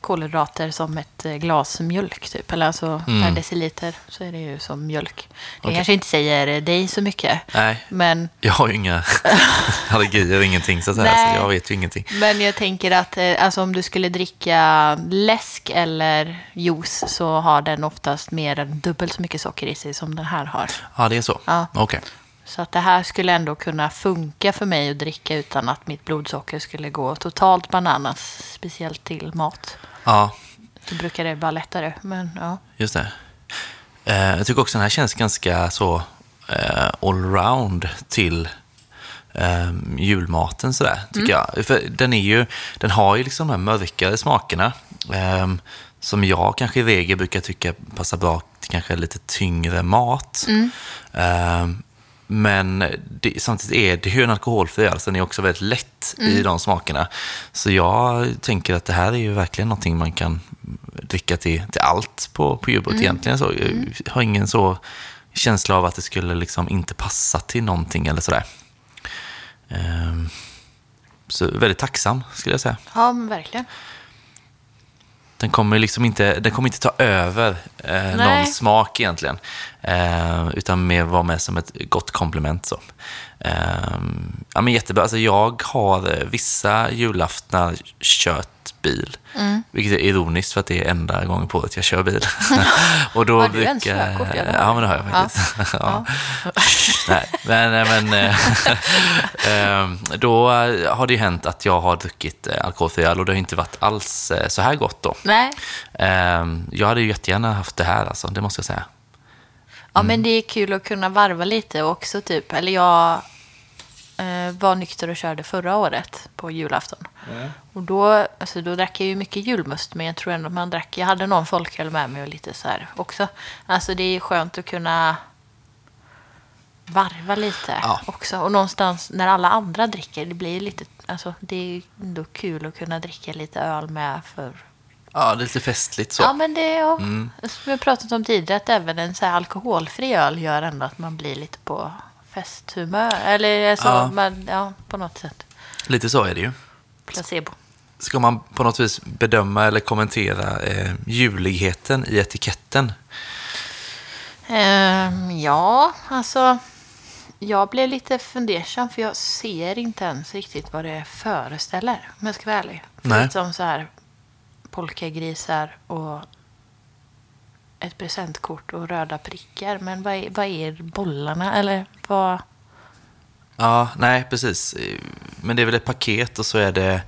kolhydrater som ett eh, glas mjölk typ. Eller alltså per deciliter så är det ju som mjölk. Det Mm. Okej. kanske inte säger dig så mycket. Nej, Men, jag har ju inga allergier, ingenting så att säga. Nej. Så jag vet ju ingenting. men jag tänker att eh, alltså, om du skulle dricka läsk eller juice så har den oftast mer än dubbelt så mycket socker i sig som den här har. Ja, det är så? Ja. Okej. Så att det här skulle ändå kunna funka för mig att dricka utan att mitt blodsocker skulle gå totalt bananas. Speciellt till mat. Ja, Då brukar det vara lättare. Men ja. just det. Eh, jag tycker också den här känns ganska så eh, allround till eh, julmaten sådär, tycker jag. För den är ju, den har ju liksom de här mörkare smakerna. Eh, som jag kanske i regel brukar tycka passar bra till kanske lite tyngre mat. Eh, men det, samtidigt är det ju en alkoholfri öl, så den är också väldigt lätt i de smakerna. Så jag tänker att det här är ju verkligen någonting man kan dricka till, till allt på, på julbordet egentligen. Så jag har ingen så känsla av att det skulle liksom inte passa till någonting eller sådär. Ehm, så väldigt tacksam skulle jag säga. ja, men verkligen. Den kommer liksom inte, den kommer inte ta över eh, någon smak egentligen. Eh, utan mer vara med som ett gott komplement. Så. Eh, ja, men jättebra. Alltså, jag har vissa julaftnar kört bil. Mm. Vilket är ironiskt för att det är enda gången på året jag kör bil. och då Har du ens körkort? Ja, Ja, men det har jag faktiskt. Ja. Nej, men, men eh, ehm, då har det ju hänt att jag har druckit eh, alkoholfri öl och det har inte varit alls eh, så här gott då. Nej. Jag hade ju jättegärna haft det här, alltså, det måste jag säga. Ja, men det är kul att kunna varva lite också typ. Eller jag eh, var nykter och körde förra året på julafton. Och då, alltså, då drack jag ju mycket julmust, men jag tror ändå att man drack, jag hade någon folköl med mig och lite så här också. Alltså det är skönt att kunna varva lite Ja. också. Och någonstans när alla andra dricker, det blir lite, alltså det är ändå kul att kunna dricka lite öl med för Ja, lite festligt så. Ja, men det är ja, Mm. som vi har pratat om tidigare, att även en så alkoholfri öl gör ändå att man blir lite på festhumör. Eller så, Ja. Man, ja, på något sätt. Lite så är det ju. Placebo. Ska man på något vis bedöma eller kommentera eh, juligheten i etiketten? Ehm, ja, alltså. Jag blev lite fundersam för jag ser inte ens riktigt vad det föreställer. Om jag ska vara ärlig. Nej. Förutom så här polkagrisar och ett presentkort och röda prickar. Men vad är, vad är bollarna? Eller vad? Ja, nej, precis. Men det är väl ett paket och så är det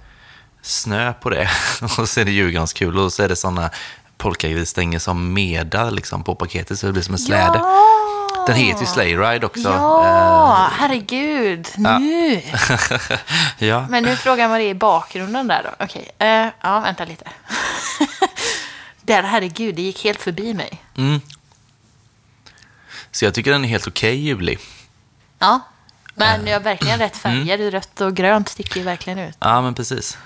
snö på det. Och så är det julgranskulor och så är det sådana polkagrisstänger som medar liksom på paketet så det blir som en släde. Ja! Den heter ju Sleigh Ride också. Ja, herregud. Nu. Eh, ja. Men nu frågar det i bakgrunden där då. Okej, eh, ja, vänta lite. Där, herregud, det gick helt förbi mig. Mm. Så jag tycker den är helt okej julig. Ja, men jag har verkligen rätt färger. Rött och grönt sticker ju verkligen ut. Ja, men precis.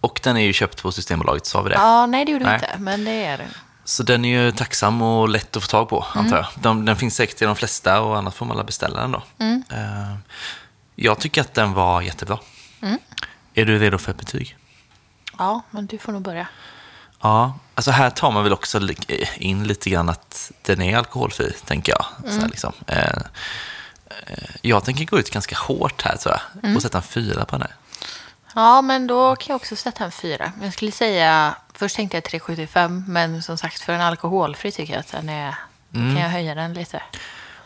Och den är ju köpt på Systembolaget, sa vi det? Ja, nej det gjorde vi Nej. inte, men det är det. Så den är ju tacksam och lätt att få tag på, antar jag. De, den finns säkert i de flesta och annars får man alla beställa den då. Eh, jag tycker att den var jättebra. Är du redo för ett betyg? Ja, men du får nog börja. Ja, alltså här tar man väl också in lite grann att den är alkoholfri, tänker jag. Så här liksom. eh, eh, jag tänker gå ut ganska hårt här, tror jag, och sätta en fyra på den här. Ja, men då kan jag också sätta en fyra. Jag skulle säga, först tänkte jag 3,75, men som sagt för en alkoholfri tycker jag att den är, då kan jag höja den lite.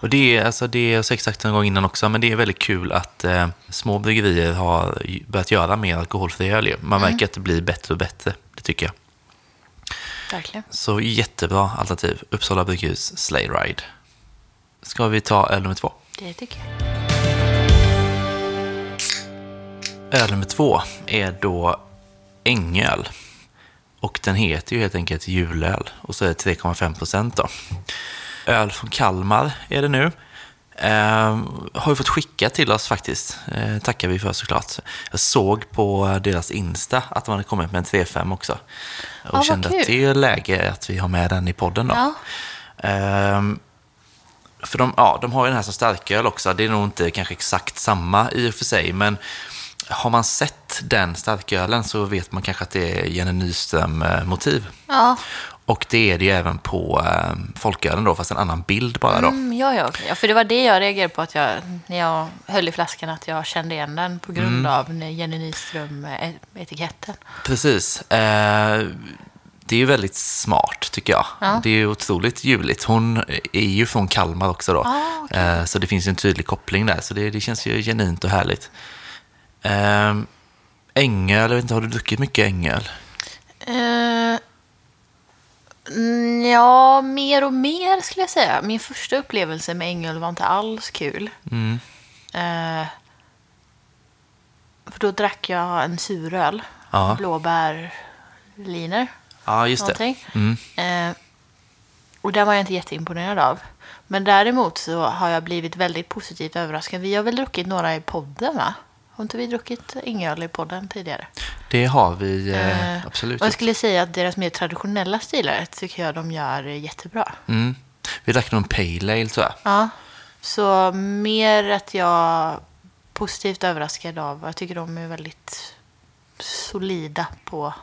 Och det är, alltså det är, jag sagt en gång innan också, men det är väldigt kul att eh, små bryggerier har börjat göra mer alkoholfri öl. Man märker att det blir bättre och bättre, det tycker jag. Verkligen. Så jättebra alternativ. Uppsala Brygghus Sleigh Ride. Ska vi ta öl nummer två? Det tycker jag. Öl nummer två är då Ängöl. Och den heter ju helt enkelt julöl. Och så är det 3,5 procent då. Öl från Kalmar är det nu. Eh, har ju fått skicka till oss faktiskt. Eh, tackar vi för såklart. Jag såg på deras Insta att de hade kommit med en 3,5 också. Och vad kände att det är läge att vi har med den i podden då. Ja. Ehm, för de, ja, de har ju den här som starköl också. Det är nog inte kanske exakt samma i och för sig, men har man sett den starkölen så vet man kanske att det är Jenny Nyström-motiv. Ja, Och det är det ju även på eh, folkölen då, fast en annan bild bara då. mm, ja, ja, ja, för det var det jag reagerade på att jag, när jag höll i flaskan, att jag kände igen den på grund av Jenny Nyström-etiketten. Precis. Eh, det är ju väldigt smart, tycker jag. Ja. Det är ju otroligt juligt. Hon är ju från Kalmar också då. Ah, okej. eh, så det finns ju en tydlig koppling där. Så det, det känns ju genuint och härligt. Eh, ängöl, jag vet inte, har du druckit mycket ängöl? Eh, mm, ja, mer och mer skulle jag säga. Min första upplevelse med ängöl var inte alls kul. Mm. Eh, för då drack jag en suröl. Ja. Blåbärliner. Ja, just det. Någonting. Mm. Eh, och den var jag inte jätteimponerad av. Men däremot så har jag blivit väldigt positivt överraskad. Vi har väl druckit några i podden va? Har inte vi druckit ängöl i podden tidigare? Det har vi eh, Eh, absolut. Och jag skulle säga att deras mer traditionella stilar tycker jag de gör jättebra. mm. Vi drack någon pale ale, tror jag. Ja. Så mer att jag positivt överraskad av. Jag tycker de är väldigt solida på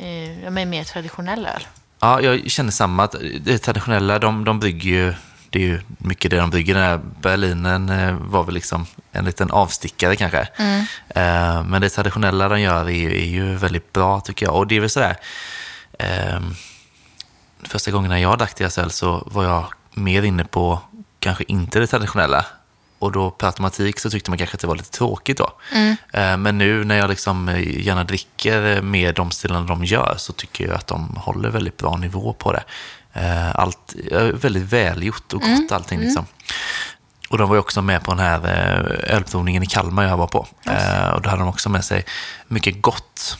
eh, mer traditionell öl. Ja, jag känner samma. Det traditionella, de, de brygger ju det är ju mycket det de bygger. Den här berlinen eh, var väl liksom en liten avstickare kanske. Eh, men det traditionella de gör är, ju- är ju väldigt bra tycker jag. Och det är väl sådär, eh, första gången jag drack deras öl så var jag mer inne på kanske inte det traditionella. Och då per automatik så tyckte man kanske att det var lite tråkigt då. Eh, Men nu när jag liksom eh, gärna dricker med de stilarna de gör så tycker jag att de håller väldigt bra nivå på det. Eh, Allt väldigt välgjort och gott allting liksom. Och de var ju också med på den här ölprovningen i Kalmar jag var på. Eh, Och då hade de också med sig mycket gott.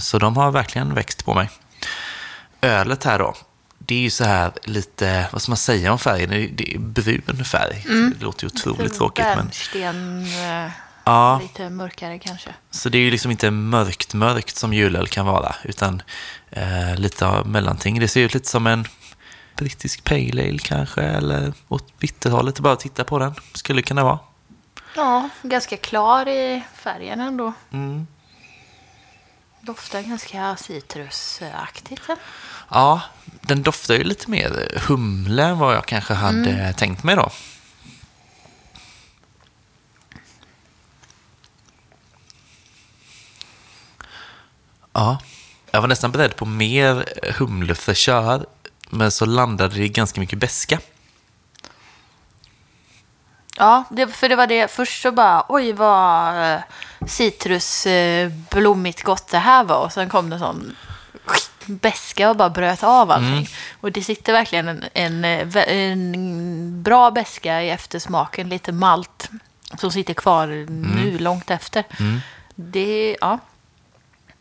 Så de har verkligen växt på mig. Ölet här då, det är ju så här lite, vad ska man säga om färgen? Det är- brun färg. Det låter ju otroligt tråkigt. Men, Bärnsten, eh, ja, lite mörkare kanske. så det är ju liksom inte mörkt, mörkt som julöl kan vara, utan eh, lite av mellanting. Det ser ut lite som en brittisk pale ale kanske, eller åt bitterhållet. Bara att titta på den, skulle kunna vara. Ja, ganska klar i färgen ändå. Mm. Doftar ganska citrusaktigt. Ja, den doftar ju lite mer humle än vad jag kanske hade tänkt mig då. Ja, jag var nästan beredd på mer humlefräschör, men så landade det ganska mycket beska. Ja, det, för det var det. Först så bara, oj vad eh, citrusblommigt gott det här var. Och sen kom det sån beska och bara bröt av allting. Och det sitter verkligen en, en, eh, en bra beska i eftersmaken, lite malt som sitter kvar nu långt efter. Det, ja.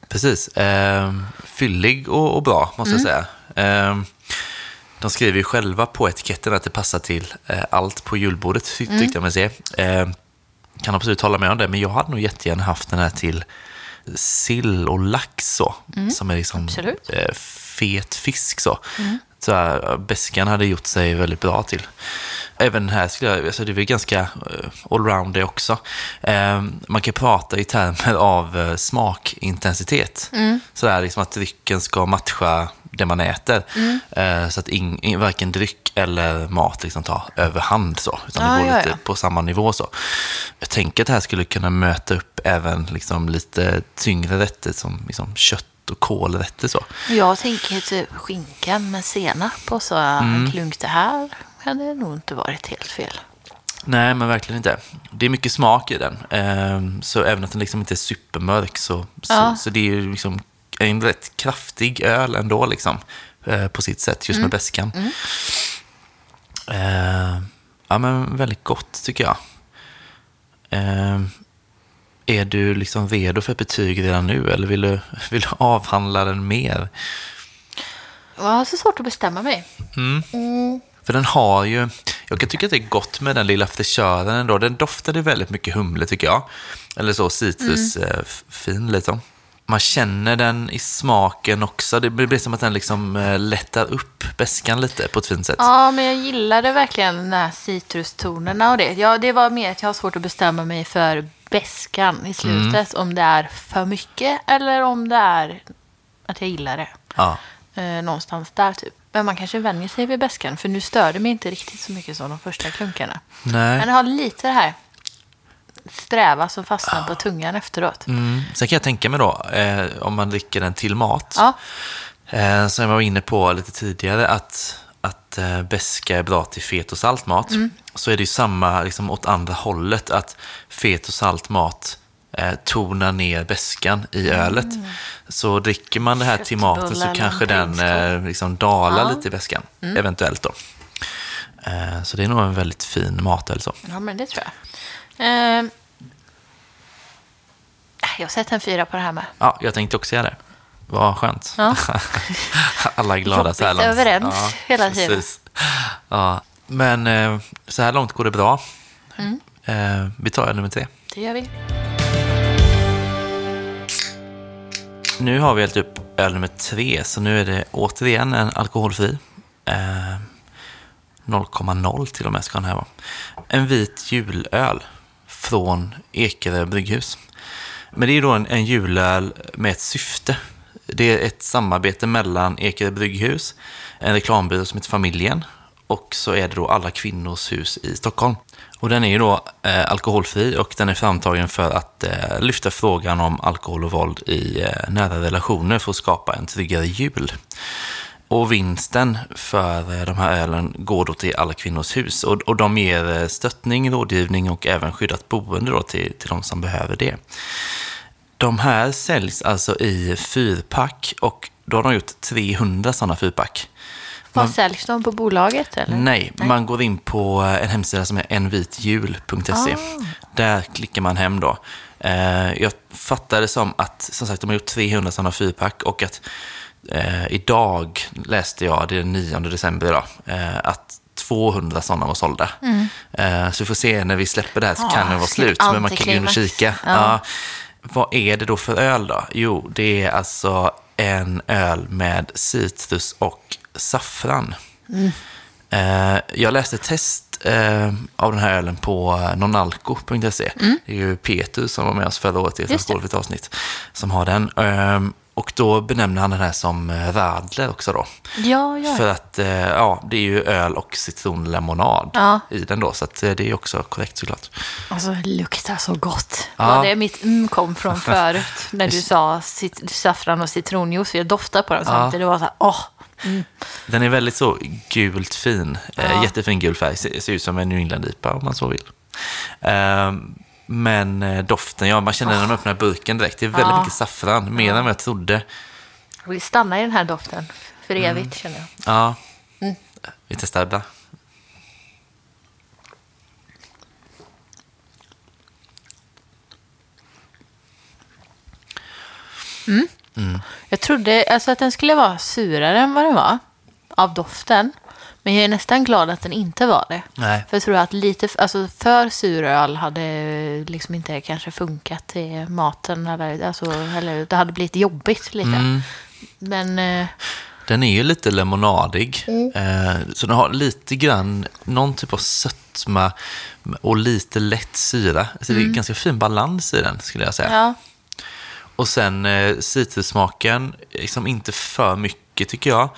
Precis. Eh, fyllig och, och bra, måste jag säga. Eh, de skriver ju själva på etiketten att det passar till eh, allt på julbordet, ty- tyckte jag mig se. Eh, kan absolut hålla med om det, men jag hade nog jättegärna haft den här till sill och lax så, som är liksom eh, fet fisk så. Så här, beskan hade gjort sig väldigt bra till. Även här skulle jag, alltså det är ganska eh, allround det också. Eh, man kan prata i termer av eh, smakintensitet. Så där liksom att drycken ska matcha det man äter. Eh, så att ing, in, varken dryck eller mat liksom tar överhand så. Utan Ja, det går ja, lite ja. på samma nivå så. Jag tänker att det här skulle kunna möta upp även liksom lite tyngre rätter som liksom kött och kålrätter så. Jag tänker typ skinka med senap och så en klunk det här hade nog inte varit helt fel. Nej, men verkligen inte. Det är mycket smak i den. Ehm, Så även att den liksom inte är supermörk så, så, Ja. så det är ju en rätt kraftig öl ändå liksom. eh, På sitt sätt, just med beskan. Ehm, Ja, men väldigt gott tycker jag. Ehm, Är du liksom redo för ett betyg redan nu eller vill du, vill du avhandla den mer? Jag har så svårt att bestämma mig. För den har ju, jag kan tycka att det är gott med den lilla fräschören ändå. Den doftade väldigt mycket humle tycker jag. Eller så citrusfin liksom. Man känner den i smaken också. Det blir som att den liksom eh, lättar upp beskan lite på ett fint sätt. Ja, men jag gillade verkligen de här citrustonerna och det. Ja, det var mer att jag har svårt att bestämma mig för beskan i slutet. Om det är för mycket eller om det är att jag gillar det. Ja. Eh, någonstans där typ. Men man kanske vänjer sig vid beskan. För nu stör det mig inte riktigt så mycket som de första klunkarna. Nej. Men det har lite det här sträva som fastnar på tungan efteråt. Mm. Sen kan jag tänka mig då, eh, om man dricker den till mat. Ja, Eh, som jag var inne på lite tidigare, att, att eh, beska är bra till fet och saltmat. Så är det ju samma liksom, åt andra hållet, att fet och saltmat eh, tonar ner beskan i ölet. Så dricker man det här till maten så kanske den eh, liksom dalar Ja. lite i beskan, eventuellt då. Eh, så det är nog en väldigt fin matöl så. ja men det tror jag. Eh, jag sätter en fyra på det här med. Ja, jag tänkte också göra det. Vad skönt. Ja. Alla är glada så här Jobbigt långt. överens hela tiden. precis. Ja. Men eh, så här långt går det bra. Mm. Eh, vi tar nummer tre. Det gör vi. Nu har vi hällt upp öl nummer tre, så nu är det återigen en alkoholfri. Eh, 0,0 till och med ska den här vara. En vit julöl från Ekerö brygghus. Men det är då en, en julöl med ett syfte. Det är ett samarbete mellan Ekerö brygghus, en reklambyrå som heter Familjen och så är det då Alla kvinnors hus i Stockholm. Och den är ju då eh, alkoholfri och den är framtagen för att eh, lyfta frågan om alkohol och våld i eh, nära relationer för att skapa en tryggare jul. Och vinsten för eh, de här ölen går då till Alla kvinnors hus. Och, och de ger eh, stöttning, rådgivning och även skyddat boende då till, till de som behöver det. De här säljs alltså i fyrpack och då har de gjort 300 sådana fyrpack. Var säljs de på bolaget? Eller? Nej, man går in på eh, en hemsida som är envitjul.se. Ah. Där klickar man hem då. Jag fattar det som att, som sagt, de har gjort 300 sådana fyrpack och att eh, idag läste jag, det är den 9 december idag, eh, att 200 sådana var sålda. Eh, så vi får se när vi släpper det här så Mm. Ja, kan det vara slut. Men man kan antiklimax. kika. Ja. Ja. Vad är det då för öl då? Jo, det är alltså en öl med citrus och saffran. Eh, jag läste test eh, av den här ölen på nonalco.se. Det är ju Peter som var med oss förra året i ett Mm. Avsnitt som har den. Och då benämner han den här som eh, radler också då. Ja, ja. För att eh, ja, det är ju öl och citronlemonad Ja. i den då. Så eh, det är också korrekt såklart. Alltså, det luktar så gott. Ja. Var det mitt mm kom från förut? när du sa cit- saffran och citronjuice. Jag doftade på den samtidigt. Det var så här, åh. Den är väldigt så gult fin. Ja. jättefin gul färg. Ser, ser ut som en New England-IPA om man så vill. Eh, men eh, doften, ja, man känner när man öppnar burken direkt. Det är väldigt Ja. mycket saffran, mer än vad jag trodde. Jag vill stanna i den här doften för evigt känner jag. Ja, Mm. vi testar det. Jag trodde alltså att den skulle vara surare än vad den var. Av doften. Men jag är nästan glad att den inte var det. Nej. För jag tror att lite alltså för sur öl hade liksom inte kanske funkat till maten. Eller, alltså, eller det hade blivit jobbigt lite. Mm. Men eh, Den är ju lite lemonadig. Mm. Eh, så den har lite grann någon typ av sötma och lite lätt syra. Så det är ganska fin balans i den skulle jag säga. Mm. ja, Och sen eh, citrussmaken, liksom inte för mycket tycker jag.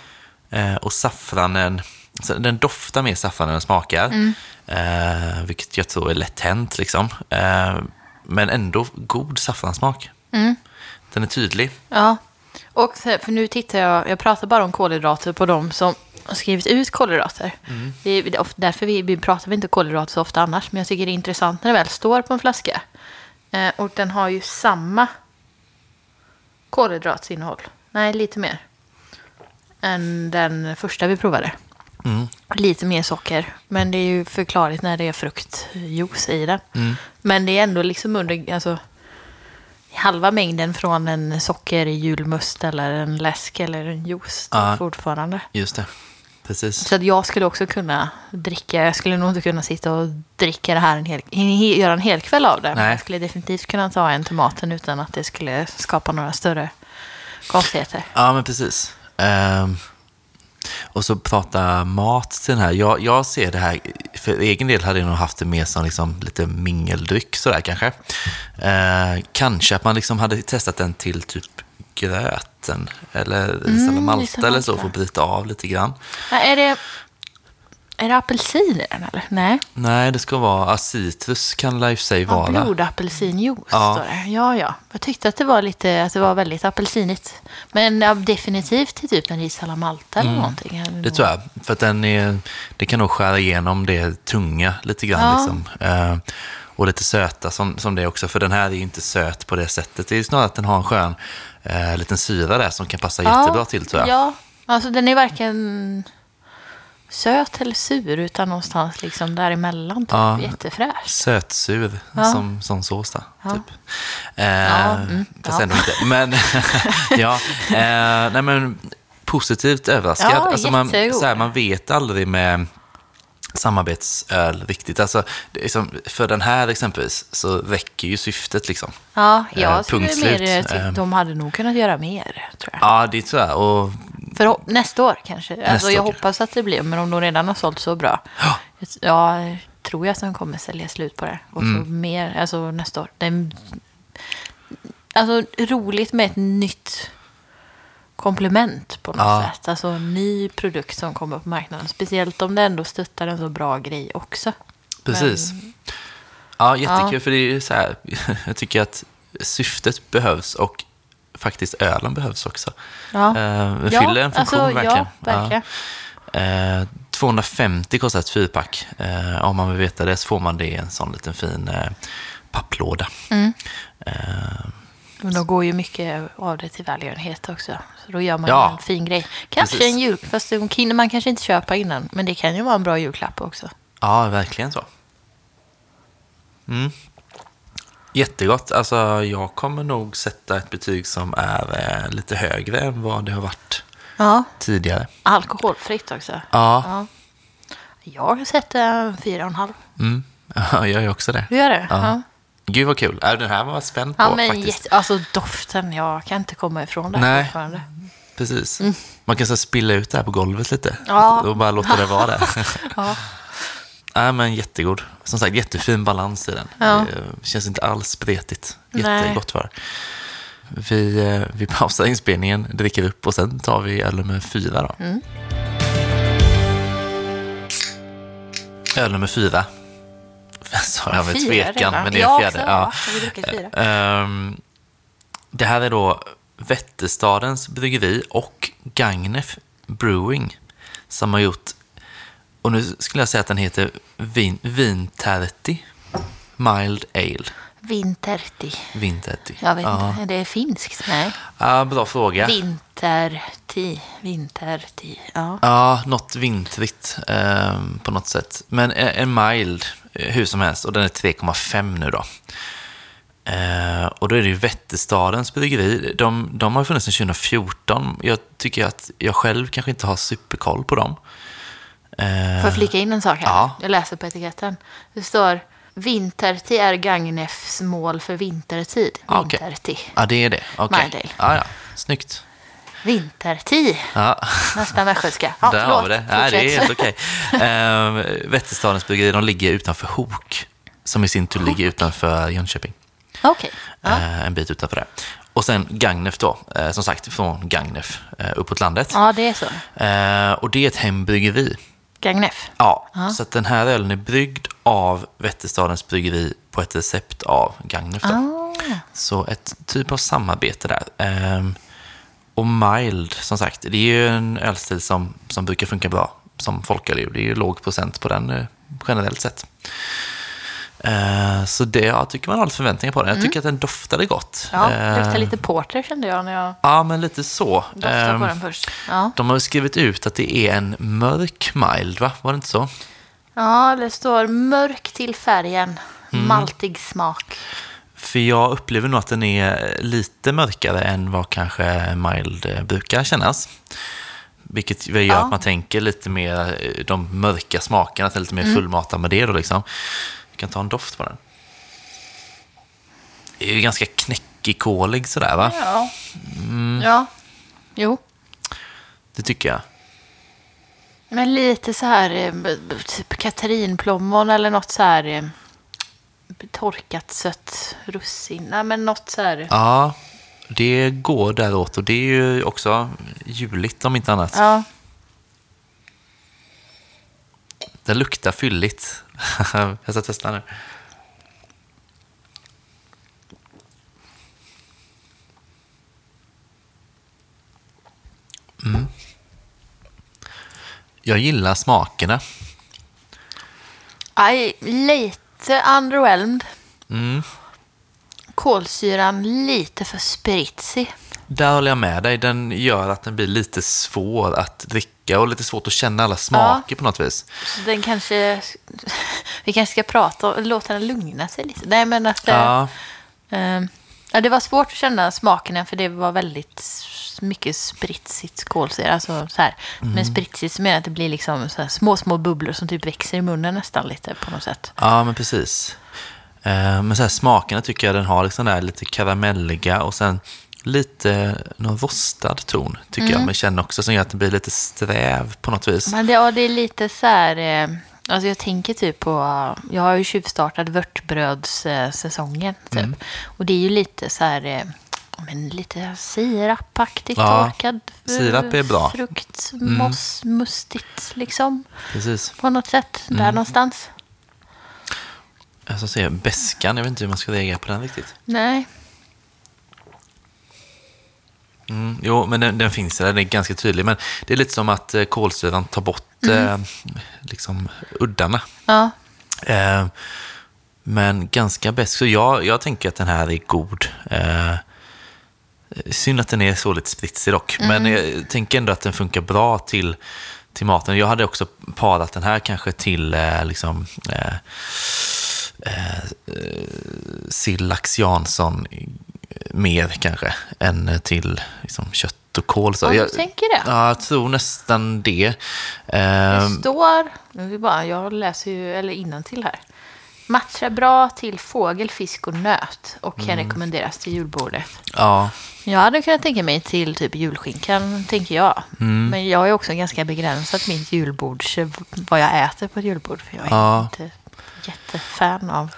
Eh, och saffranen, så den doftar mer saffran än den smakar. Mm. Eh, vilket jag tror är lätt hänt liksom. Eh, men ändå god saffransmak. Mm. Den är tydlig. ja. Och för nu tittar jag, jag pratar bara om kolhydrater på de som har skrivit ut kolhydrater. Är det är därför vi, vi pratar vi inte kolhydrater så ofta annars. Men jag tycker det är intressant när det väl står på en flaska. Eh, och den har ju samma kolhydratsinnehåll. Nej, lite mer. Än den första vi provade. Mm. Lite mer socker. Men det är ju förklarligt när det är fruktjuice i den. Mm. Men det är ändå liksom under alltså, halva mängden från en socker i julmust eller en läsk eller en juice. Ja. fortfarande. Just det, precis. Så att jag skulle också kunna dricka, jag skulle nog inte kunna sitta och dricka det här en hel, he- göra en hel kväll av det. Nej. jag skulle definitivt kunna ta en till maten utan att det skulle skapa några större konstigheter. Ja, men precis. Ehm, och så prata mat till den här. Jag, jag ser det här, för egen del hade jag nog haft det mer som liksom lite mingeldryck sådär kanske. Eh, kanske att man liksom hade testat den till typ gröten eller ris eller malta eller så för att bryta av lite grann. Är det, är det apelsin i den eller? Nej. Nej, det ska vara, ja, citrus kan sig Ja, vara. blodapelsinjuice Ja. står det. Ja, ja. Jag tyckte att det var lite, att det var väldigt apelsinigt. Men ja, definitivt till typ en ris alla malta eller någonting. Mm. Det tror jag. För att den är, det kan nog skära igenom det tunga lite grann. Ja. Liksom. Eh, och lite söta som, som det också. För den här är ju inte söt på det sättet. Det är ju snarare att den har en skön eh, liten syra där som kan passa jättebra till tror jag. Ja, alltså den är varken söt eller sur utan någonstans liksom däremellan. Typ. Ja. Jättefräsch. Sötsur Ja. som, som sås där, Ja. typ. Eh, Ja, mm, fast ja. ändå inte. Men, ja, eh, nej men positivt överraskad. Ja, alltså man, så här, man vet aldrig med samarbetsöl riktigt. Alltså, det är som, för den här exempelvis så räcker ju syftet liksom. Ja, Eh, jag skulle punkt mer, Eh. de hade nog kunnat göra mer, tror jag. Ja, det tror jag. Och, För nästa år kanske. Alltså, år jag kanske. hoppas att det blir, men om de redan har sålt så bra. Ja. Jag tror jag att de kommer sälja slut på det. Och så Mm. mer, alltså nästa år. Det är, alltså roligt med ett nytt komplement på något Ja. sätt. Alltså en ny produkt som kommer på marknaden. Speciellt om det ändå stöttar en så bra grej också. Precis. Ja, jättekul Ja. för det är så här, jag tycker att syftet behövs och faktiskt ölen behövs också. Ja. Eh, det Ja, fyller en funktion alltså, ja, verkligen. verkligen. Eh, 250 kostar ett fyrpack. Eh, om man vill veta det så får man det i en sån liten fin eh, papplåda. Mm. Eh, Men då går ju mycket av det till välgörenhet också. Så då gör man Ja. en fin grej. Kanske Precis. en jul, fast man kanske inte köpa innan. Men det kan ju vara en bra julklapp också. ja, verkligen så. Mm. Jättegott. Alltså, jag kommer nog sätta ett betyg som är eh, lite högre än vad det har varit Ja, tidigare. alkoholfritt också. Ja, Ja. Jag eh, fyra och en halv. Mm. Ja, jag gör ju också det. Du gör det? Ja. Ja. Gud vad kul. Den här var jag spänd på Ja, men faktiskt. jätte, alltså doften, jag kan inte komma ifrån det här Nej. fortfarande. Precis. Man kan så spilla ut det här på golvet lite. Mm. Ja. Och bara låta det vara där. Ja. Nej, men jättegod. Som sagt, jättefin balans i den. Ja. Det känns inte alls spretigt. Jättegott var. Vi, eh, vi pausar inspelningen, dricker upp och sen tar vi öl nummer fyra då. Mm. Öl nummer fyra. Sa jag med Fyra tvekan, redan. men det är Jag fjärde. också, Ja. Fyra? Ehm, det här är då Vätterstadens bryggeri och Gagnef Brewing som har gjort, och nu skulle jag säga att den heter Vin, Vinterti Mild Ale. Vinterti. Vinterti. Jag vet ja. inte, är det finskt? Nej. Ja, bra fråga. Vinterti. Vinterti. Ja. Ja, något vintrigt ehm, på något sätt. Men en, en mild, eh, hur som helst, och den är 3,5 nu då. Eh, och då är det ju Vätterstadens bryggeri. De, de har funnits sedan 2014. Jag tycker att jag själv kanske inte har superkoll på dem. Eh, Får jag flika in en sak här? Ja. Jag läser på etiketten. Det står Vinterti är Gagnefs mål för vintertid. Ja, okej. Vinterti. Ja, det är det. Okej. Mild ale. Ja. Snyggt. Vinterti. Ja. Nästan västgötska. Ja, Där har vi det. Nej, det är helt okej. Eh, Vätterstadens bryggeri, de ligger utanför Hok. Som i sin tur ligger utanför Jönköping. Okej. Ja. Eh, en bit utanför det. Och sen Gagnef då, eh, som sagt från Gagnef uppåt landet. ja, det är så. Och det är ett hembryggeri. Gagnef. Ja, Ja. så den här ölen är bryggd av Vätterstadens bryggeri på ett recept av Gagnef. Ah. Så ett typ av samarbete där. Ehm, och mild, som sagt, det är ju en ölstil som, som brukar funka bra som folköl. Det är ju låg procent på den eh, generellt sett. Eh, så det, jag tycker man har lite förväntningar på den. Jag tycker att den doftade gott. Mm. Ja, det luktar Eh, lite porter kände jag när jag Ja, men lite så. doftade på den först. Ja. De har skrivit ut att det är en mörk mild, va? Var det inte så? ja, det står mörk till färgen. Mm. Maltig smak. För jag upplever nog att den är lite mörkare än vad kanske mild eh, brukar kännas. Vilket gör Ja. att man tänker lite mer eh, de mörka smakerna, att lite mer Mm. fullmatad med det då liksom. Kan ta en doft på den. Det är ju ganska knäckig-kolig sådär va? Ja. Mm. Ja. Jo. Det tycker jag. Men lite så här, eh, typ katarinplommon eller något så här eh, torkat sött russin. Nej, men något så här. Ja, det går däråt och det är ju också juligt om inte annat. Ja. Det luktar fylligt. jag ska testa nu. Mm. Jag gillar smakerna. Aj, lite underwhelmed. Mm. Kolsyran lite för spritsig. Där håller jag med dig. Den gör att den blir lite svår att dricka och lite svårt att känna alla smaker på något vis. Så den kanske... Vi kanske ska prata om... Låta den lugna sig lite. Nej, men att... eh, Ja, eh, ja, det var svårt att känna smakerna för det var väldigt mycket spritsigt kolsyra. Alltså så här. Mm. Men spritsigt så menar jag att det blir liksom här små, små bubblor som typ växer i munnen nästan lite på något sätt. ja men precis. Eh, Men så här, smakerna tycker jag den har liksom där lite karamelliga och sen lite någon rostad ton tycker jag. Men känner också som gör att den blir lite sträv på något vis. Men det, ja, det är lite så här... Eh, alltså jag tänker typ på... Jag har ju tjuvstartat vörtbrödssäsongen. Typ. Mm. Och det är ju lite så här... Eh, Men lite sirapaktigt Ja, torkad eh, sirap är bra. frukt, moss, mustigt liksom. Precis. På något sätt, Mm. där någonstans. Jag ska säga beskan, jag vet inte hur man ska reagera på den riktigt. Nej, Mm, jo, men den, den finns där, den är ganska tydlig. Men det är lite som att eh, kolsyran tar bort eh, liksom uddarna. ja. Eh, men ganska bäst. Så jag, jag tänker att den här är god. Eh, synd att den är så lite spritsig dock. Men jag tänker ändå att den funkar bra till, till maten. Jag hade också parat den här kanske till eh, liksom, eh, eh, eh, sill lax Jansson mer kanske än till liksom, kött och kål. Så Ja, jag, tänker det? Ja, jag tror nästan det. Eh, Det står, nu bara, jag läser ju, eller till här. Matchar bra till fågel, fisk och nöt och kan Mm. rekommenderas till julbordet. ja, Jag hade kunnat tänka mig till typ julskinkan, tänker jag. Mm. Men jag är också ganska begränsat mitt julbords, vad jag äter på ett julbord. För jag är Ja. inte jättefan av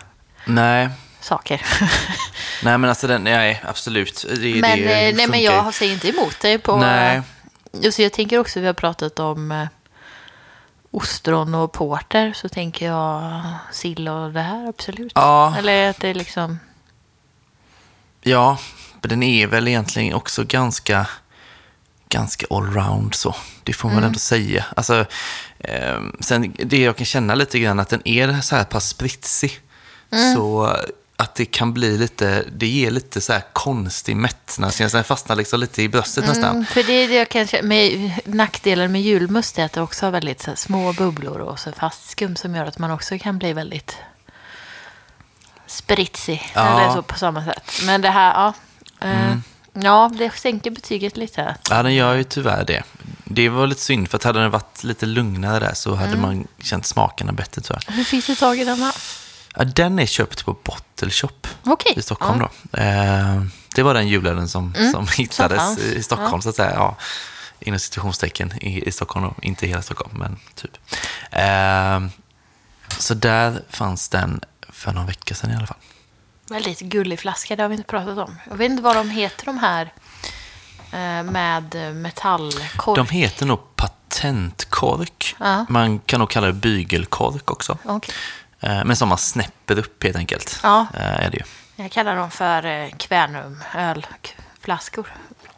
nej. Saker. Nej men alltså den, nej absolut. Det, men, det eh, nej, men funkar jag säger inte emot dig på... Nej. Just, jag tänker också, vi har pratat om eh, ostron och porter, så tänker jag sill och det här, absolut. Ja. Eller att det är liksom... Ja, men den är väl egentligen också ganska, ganska allround så. Det får man Mm. ändå säga. Alltså, eh, sen det jag kan känna lite grann att den är så här pass spritsig. Mm. Så att det kan bli lite, det ger lite så här konstig mättnadskänsla. Den fastnar liksom lite i bröstet nästan. Mm, för det är det jag kanske, med nackdelen med julmust är att det också har väldigt så här, små bubblor och så fast skum som gör att man också kan bli väldigt spritsig. Ja. Eller så på samma sätt. Men det här, ja. Eh, Ja, det sänker betyget lite. Ja, den gör ju tyvärr det. Det var lite synd, för att hade den varit lite lugnare där så hade man känt smakerna bättre tror jag. Hur finns det tag i denna? Ja, den är köpt på Bottle Shop Okej. i Stockholm Ja. då. Eh, det var den julen som, som hittades fanns. i Stockholm så att säga. Ja, inom situationstecken i, i Stockholm då. Inte hela Stockholm, men typ. Eh, så där fanns den för några veckor sedan i alla fall. Väldigt gullig flaska, det har vi inte pratat om. Jag vet inte vad de heter de här eh, med metallkork. De heter nog patentkork. Ja. Man kan nog kalla det bygelkork också. Okej. Eh, Men som man snäpper upp helt enkelt. Ja. Eh, Är det ju. Jag kallar dem för eh, Kvänum ölflaskor.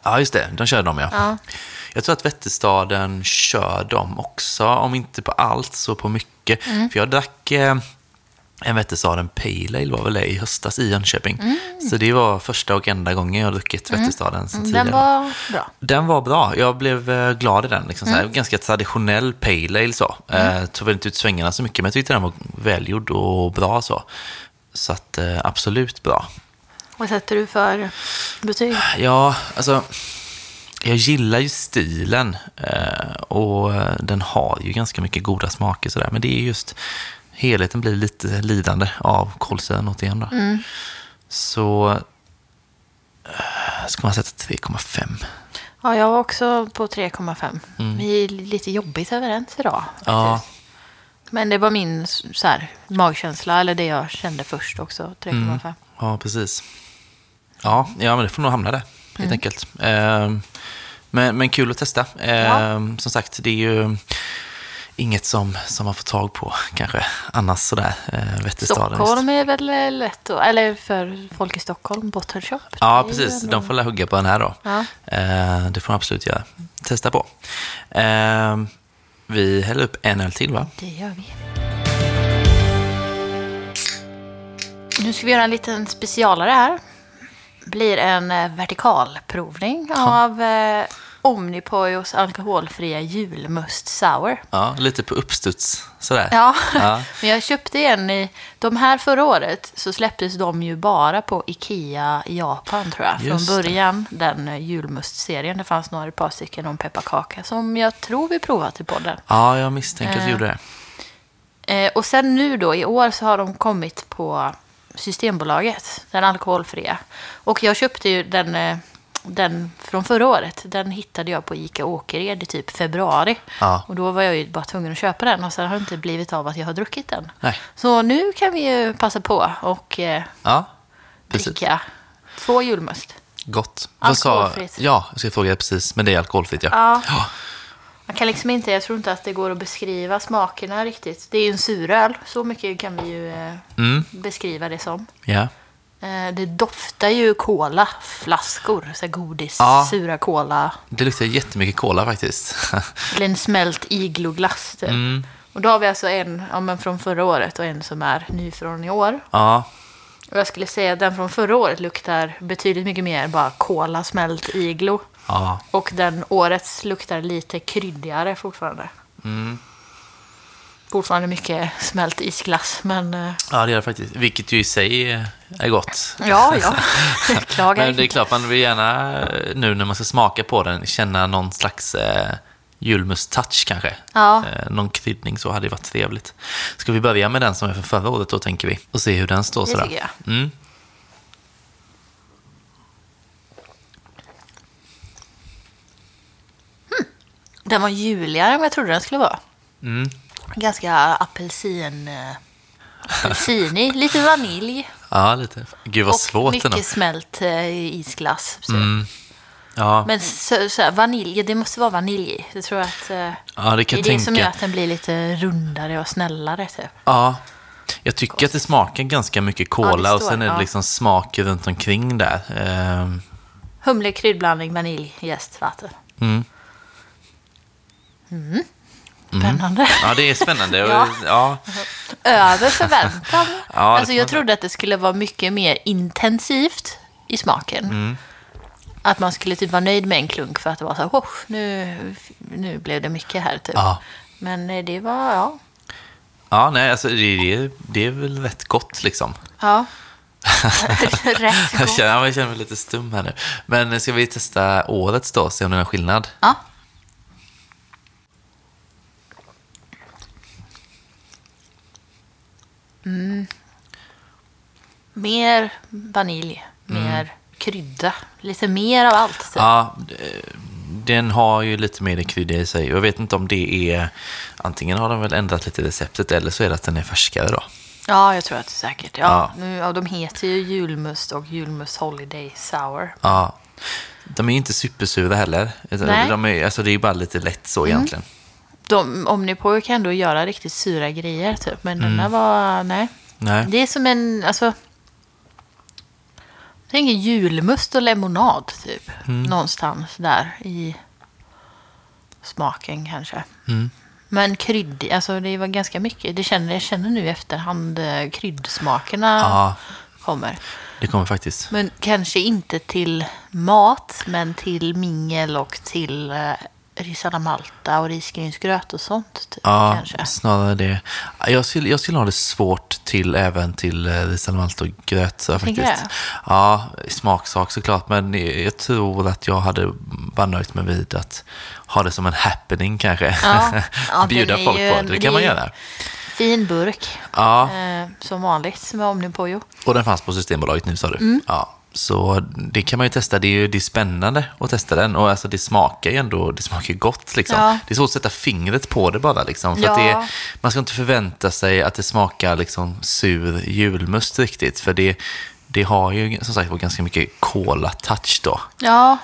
Ja, just det. De kör dem, ja. Ja. Jag tror att Vätterstaden kör dem också. Om inte på allt så på mycket. Mm. För jag drack en Vätterstaden Pale Ale var väl det i höstas i Jönköping. Så det var första och enda gången jag druckit Vätterstaden sen tidigare. Mm. Den var bra. Den var bra. Jag blev eh, glad i den. Liksom, Mm. såhär, ganska traditionell pale ale så. Eh, tog väl inte ut svängarna så mycket, men jag tyckte den var välgjord och bra så. Så att eh, absolut bra. Vad sätter du för betyg? Ja, alltså. Jag gillar ju stilen eh, och den har ju ganska mycket goda smaker sådär. Men det är just helheten blir lite lidande av kolsyran återigen då. Så eh, ska man sätta 3,5. Ja, jag var också på 3,5. Vi är lite jobbigt överens idag. Ja. Men det var min så här, magkänsla, eller det jag kände först också, 3,5. Ja, precis. Ja, ja men det får nog hamna där, helt Mm. enkelt. Ehm, men, men kul att testa. Ehm, Som sagt, det är ju inget som, som man får tag på kanske annars sådär. Vätterstaden. Stockholm är väl eh, lätt att, eller för folk i Stockholm, Bottle Shop. Ja, Det precis. De får la hugga på den här då. Ja. Eh, det får de absolut göra. Testa på. Ehm, vi häller upp en öl till, va? Det gör vi. Nu ska vi göra en liten specialare här. blir en eh, vertikalprovning av eh, Omnipojos alkoholfria julmust sour. Ja, lite på uppstuds sådär. Ja, Ja. men jag köpte en i... De här förra året så släpptes de ju bara på Ikea i Japan tror jag. Just Från det. början, den eh, julmustserien. Det fanns några par stycken om pepparkaka som jag tror vi provat i podden. ja, jag misstänker att du gjorde det. Eh, och sen nu då i år så har de kommit på Systembolaget, den alkoholfria. Och jag köpte ju den, eh, den från förra året. Den hittade jag på Ica Åkered i typ februari. Ja. Och då var jag ju bara tvungen att köpa den och sen har det inte blivit av att jag har druckit den. Nej. Så nu kan vi ju passa på och eh, Ja, dricka två julmust. Gott. Vad sa- Alkoholfritt. Ja, jag ska fråga precis. Men det är alkoholfritt, ja. Ja. ja. Man kan liksom inte, jag tror inte att det går att beskriva smakerna riktigt. Det är ju en suröl, så mycket kan vi ju eh, Mm, beskriva det som. ja. Eh, det doftar ju cola, flaskor, så godis, Ja. sura cola. Det luktar jättemycket cola faktiskt. Eller en smält igloglass typ. Mm. Och då har vi alltså en ja, men från förra året och en som är ny från i år. ja, Och jag skulle säga att den från förra året luktar betydligt mycket mer bara cola, smält iglo. ja. Och den årets luktar lite kryddigare fortfarande. Mm. Fortfarande mycket smält isglass, men eh, Ja, det är det faktiskt. Vilket ju i sig är gott. ja, ja. Klagar Men det är klart, man vill gärna eh, nu när man ska smaka på den känna någon slags eh, julmust-touch kanske. Ja. Eh, någon kryddning så hade det varit trevligt. Ska vi börja med den som är för förra året då, tänker vi? Och se hur den står Det sådär. tycker jag. Mm. Den var juligare än vad jag trodde den skulle vara. Mm. Ganska apelsin... eh, Apelsinig, lite vanilj. Ja, lite. Gud vad och svårt mycket ändå. smält eh, isglass. Mm. Ja, Men så, så här, vanilj, det måste vara vanilj i. Jag tror att eh, ja, det det kan är jag det som gör tänka. att den blir lite rundare och snällare. Typ. Ja, jag tycker att det smakar ganska mycket Ja, cola det och sen är det ja. liksom smak runt omkring där. Ehm, Humle, kryddblandning, vanilj, jäst, vatten. Mm. Spännande. Ja, det är spännande. Och, Ja. ja. Över förväntan. Ja, alltså, jag trodde att det skulle vara mycket mer intensivt i smaken. Mm. Att man skulle typ vara nöjd med en klunk för att det var så här, "Woff, nu, nu blev det mycket här typ. Ja. Men eh, det var, ja. Ja, nej, alltså det, det, det är väl rätt gott liksom. ja. Rätt Jag gott. känner, jag känner mig lite stum här nu. Men ska vi testa årets då, se om det är någon skillnad? Ja. Mm. Mer vanilj, mer krydda, lite mer av allt. Typ. Ja, den har ju lite mer det kryddiga i sig. Jag vet inte om det är... Antingen har de väl ändrat lite receptet eller så är det att den är färskare då. Ja, jag tror att det är säkert. Ja, Ja. Nu, ja, de heter ju julmust och julmust holiday sour. Ja. De är inte supersura heller. Utan Nej. De är, alltså det är bara lite lätt så egentligen. De, Omnipor kan ändå göra riktigt sura grejer, typ. Men Mm. den där var, nej. Nej. Det är som en, alltså... Tänker julmust och lemonad, typ. Mm. Någonstans där i smaken kanske. Mm. Men krydd, alltså det var ganska mycket. Det känner, jag känner nu i efterhand eh, kryddsmakerna Ja, kommer. det kommer faktiskt. Men kanske inte till mat, men till mingel och till eh, ris alla malta och risgrynsgröt och sånt. Typ, Ja, kanske. snarare det. Jag skulle, jag skulle ha det svårt till även till eh, ris alla malta och gröt. Så faktiskt. Ja, smaksak såklart. Men jag tror att jag hade bara nöjt mig vid att ha det som en happening kanske. Ja, ja, Bjuda folk ju på det. Det kan man det göra. Fin burk, Ja, eh, som vanligt med Omnipojo. och den fanns på Systembolaget nu sa du. Mm. Ja, så det kan man ju testa. Det är ju det är spännande att testa den. Och alltså det smakar ju ändå, det smakar gott liksom. Ja. Det är svårt att sätta fingret på det bara liksom. För Ja. det är, man ska inte förvänta sig att det smakar liksom sur julmust riktigt. För det, det har ju som sagt ganska mycket cola-touch då. Ja,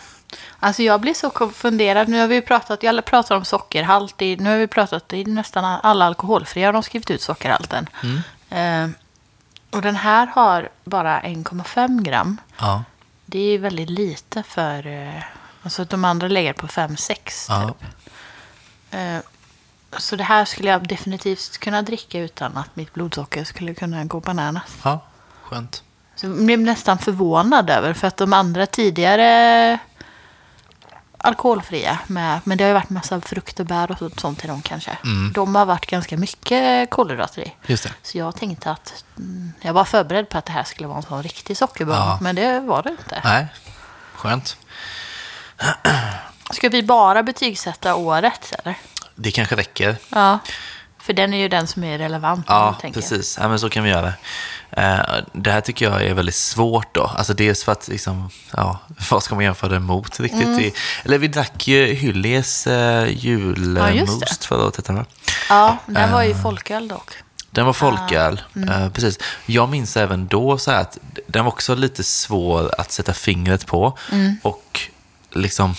alltså jag blir så konfunderad. Nu har vi ju pratat, jag pratar om sockerhalt. I, nu har vi pratat i nästan alla alkoholfria har de skrivit ut sockerhalten. Eh, och den här har bara 1,5 gram. Ja. Det är ju väldigt lite för... Eh, alltså de andra lägger på 5-6 Ja. typ. Eh, så det här skulle jag definitivt kunna dricka utan att mitt blodsocker skulle kunna gå bananas. ja, skönt. Så jag blev nästan förvånad över för att de andra tidigare alkoholfria med, men det har ju varit massa frukt och bär och så- sånt i dem kanske. Mm. De har varit ganska mycket kolhydrater i. Just det. Så jag tänkte att mm, jag var förberedd på att det här skulle vara en sån riktig sockerbomb, Ja. men det var det inte. Nej, skönt. Ska vi bara betygsätta året eller? Det kanske räcker. Ja, för den är ju den som är relevant. Ja, precis. Ja, men så kan vi göra. Eh, Det här tycker jag är väldigt svårt då. Alltså dels för att, liksom, ja, vad ska man jämföra det mot riktigt? Mm. I, eller vi drack ju Hyllies eh, Ja, just julmust det. förra året, va? Ja, den var ju Eh. folköl dock. Den var folköl, eh, precis. Jag minns även då så här att den var också lite svår att sätta fingret på. Och liksom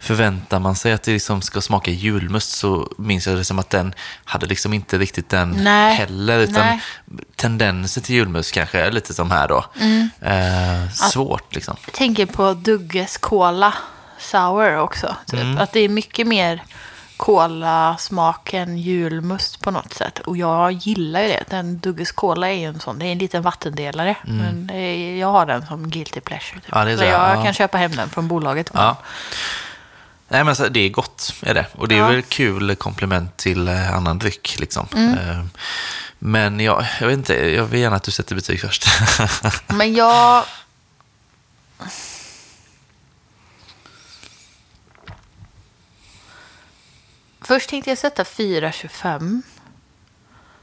förväntar man sig att det liksom ska smaka julmust så minns jag det som att den hade liksom inte riktigt den Nej. heller. Utan Nej. tendenser till julmust kanske är lite som här då. Eh, svårt liksom. Jag tänker på Dugges Cola Sour också. Typ. Mm. Att det är mycket mer kolasmak än julmust på något sätt. Och jag gillar ju det. Den Dugges Cola är ju en sån. Det är en liten vattendelare. Men det är, jag har den som guilty pleasure. Typ. Mm. Ja, det är så, jag ja. kan köpa hem den från bolaget. Ja. Nej, men alltså, det är gott, är det. Och det är Ja. väl kul komplement till eh, annan dryck. Liksom. Mm. Eh, men jag, jag vet inte, jag vill gärna att du sätter betyg först. Men jag... Först tänkte jag sätta 4,25.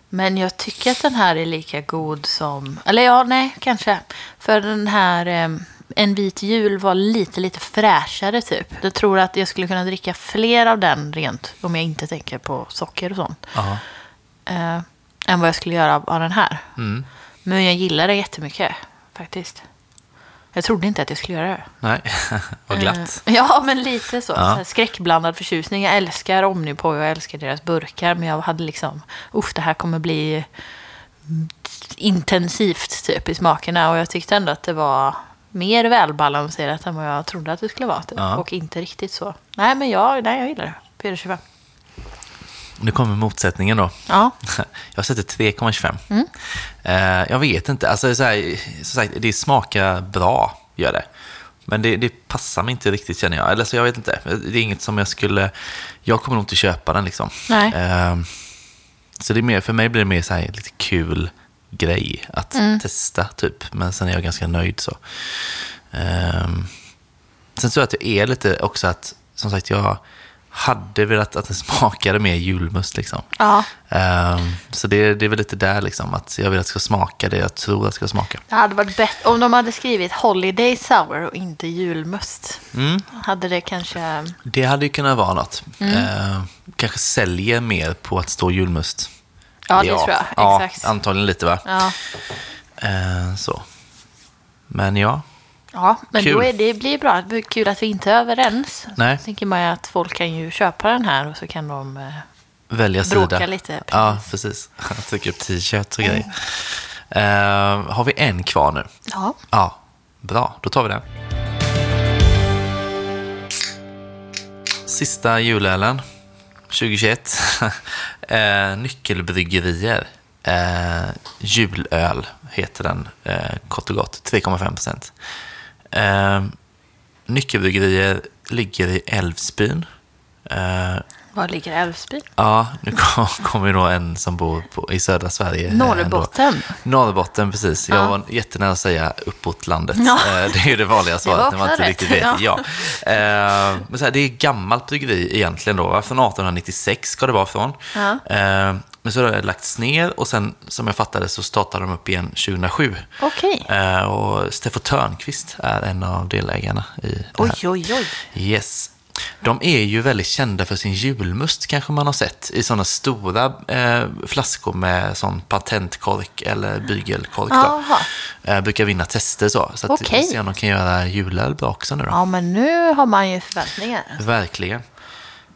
Men jag tycker att den här är lika god som... Eller ja, nej, kanske. För den här... Eh, en vit jul var lite, lite fräschare typ. Jag tror att jag skulle kunna dricka fler av den rent. Om jag inte tänker på socker och sånt. Eh, än vad jag skulle göra av, av den här. Mm. Men jag gillar det jättemycket faktiskt. Jag trodde inte att jag skulle göra det. Nej, vad glatt. Eh, Ja, men lite så. Ja. så skräckblandad förtjusning. Jag älskar Omnipoj och jag älskar deras burkar. Men jag hade liksom, uff, det här kommer bli intensivt typ i smakerna. Och jag tyckte ändå att det var mer välbalanserat än vad jag trodde att det skulle vara. Typ. Ja. Och inte riktigt så. Nej, men jag, nej, jag gillar det. 425. Nu kommer motsättningen då. Ja. Jag sätter 3,25. Mm. Eh, jag vet inte, alltså så här, som sagt, det smakar bra, gör det. Men det, det passar mig inte riktigt känner jag. Eller så jag vet inte, det är inget som jag skulle... Jag kommer nog inte köpa den liksom. Nej. Eh, så det är mer, för mig blir det mer så här lite kul grej att Mm. testa typ. Men sen är jag ganska nöjd så. Ehm, sen tror jag att det är lite också att, som sagt, jag hade velat att det smakade mer julmust liksom. ja. Ehm, så det, det är väl lite där liksom, att jag vill att det ska smaka det jag tror att det ska smaka. Det hade varit bättre om de hade skrivit Holiday Sour och inte julmust. Mm. Hade det kanske... Det hade ju kunnat vara något. Ehm, kanske säljer mer på att stå julmust. Ja, det tror jag. Ja, Exakt. antagligen lite va. Ja, Ehm, så. Men ja, ja men Kul. då är det blir bra. Det blir kul att vi inte är överens. Nej. Så tänker man ju att folk kan ju köpa den här och så kan de... eh, välja Bråka sida. lite, Ja, precis. Trycka upp t-shirts och grejer. Ehm, har vi en kvar nu? Ja. Ja, bra. Då tar vi den. Sista julölen 2021. eh, nyckelbryggerier. Eh, julöl heter den eh, kort och gott. 3,5 procent. Eh, nyckelbryggerier ligger i Älvsbyn. Eh, var ligger Älvsbyn? Ja, nu kom- kommer ju då en som bor på, i södra Sverige. Norrbotten. ändå. Norrbotten, precis. Jag Ja. var jättenära att säga uppåt landet. Ja. Eh, Det är ju det vanliga svaret var när man inte riktigt vet. Ja. Ja. Eh, Men så här, det är gammalt bryggeri egentligen då. Från 1896 ska det vara från. Ja. Eh, Men så har det lagts ner och sen, som jag fattade, så startade de upp igen 2007. Okej. Eh, Och Steffo Törnqvist är en av delägarna i det här. Oj, oj, oj. Yes. De är ju väldigt kända för sin julmust kanske man har sett i sådana stora eh, flaskor med sån patentkork eller bygelkork. Eh, brukar vinna tester så. Så att Okej. vi ser om de kan göra julöl bra också nu då. Ja, men nu har man ju förväntningar. Verkligen.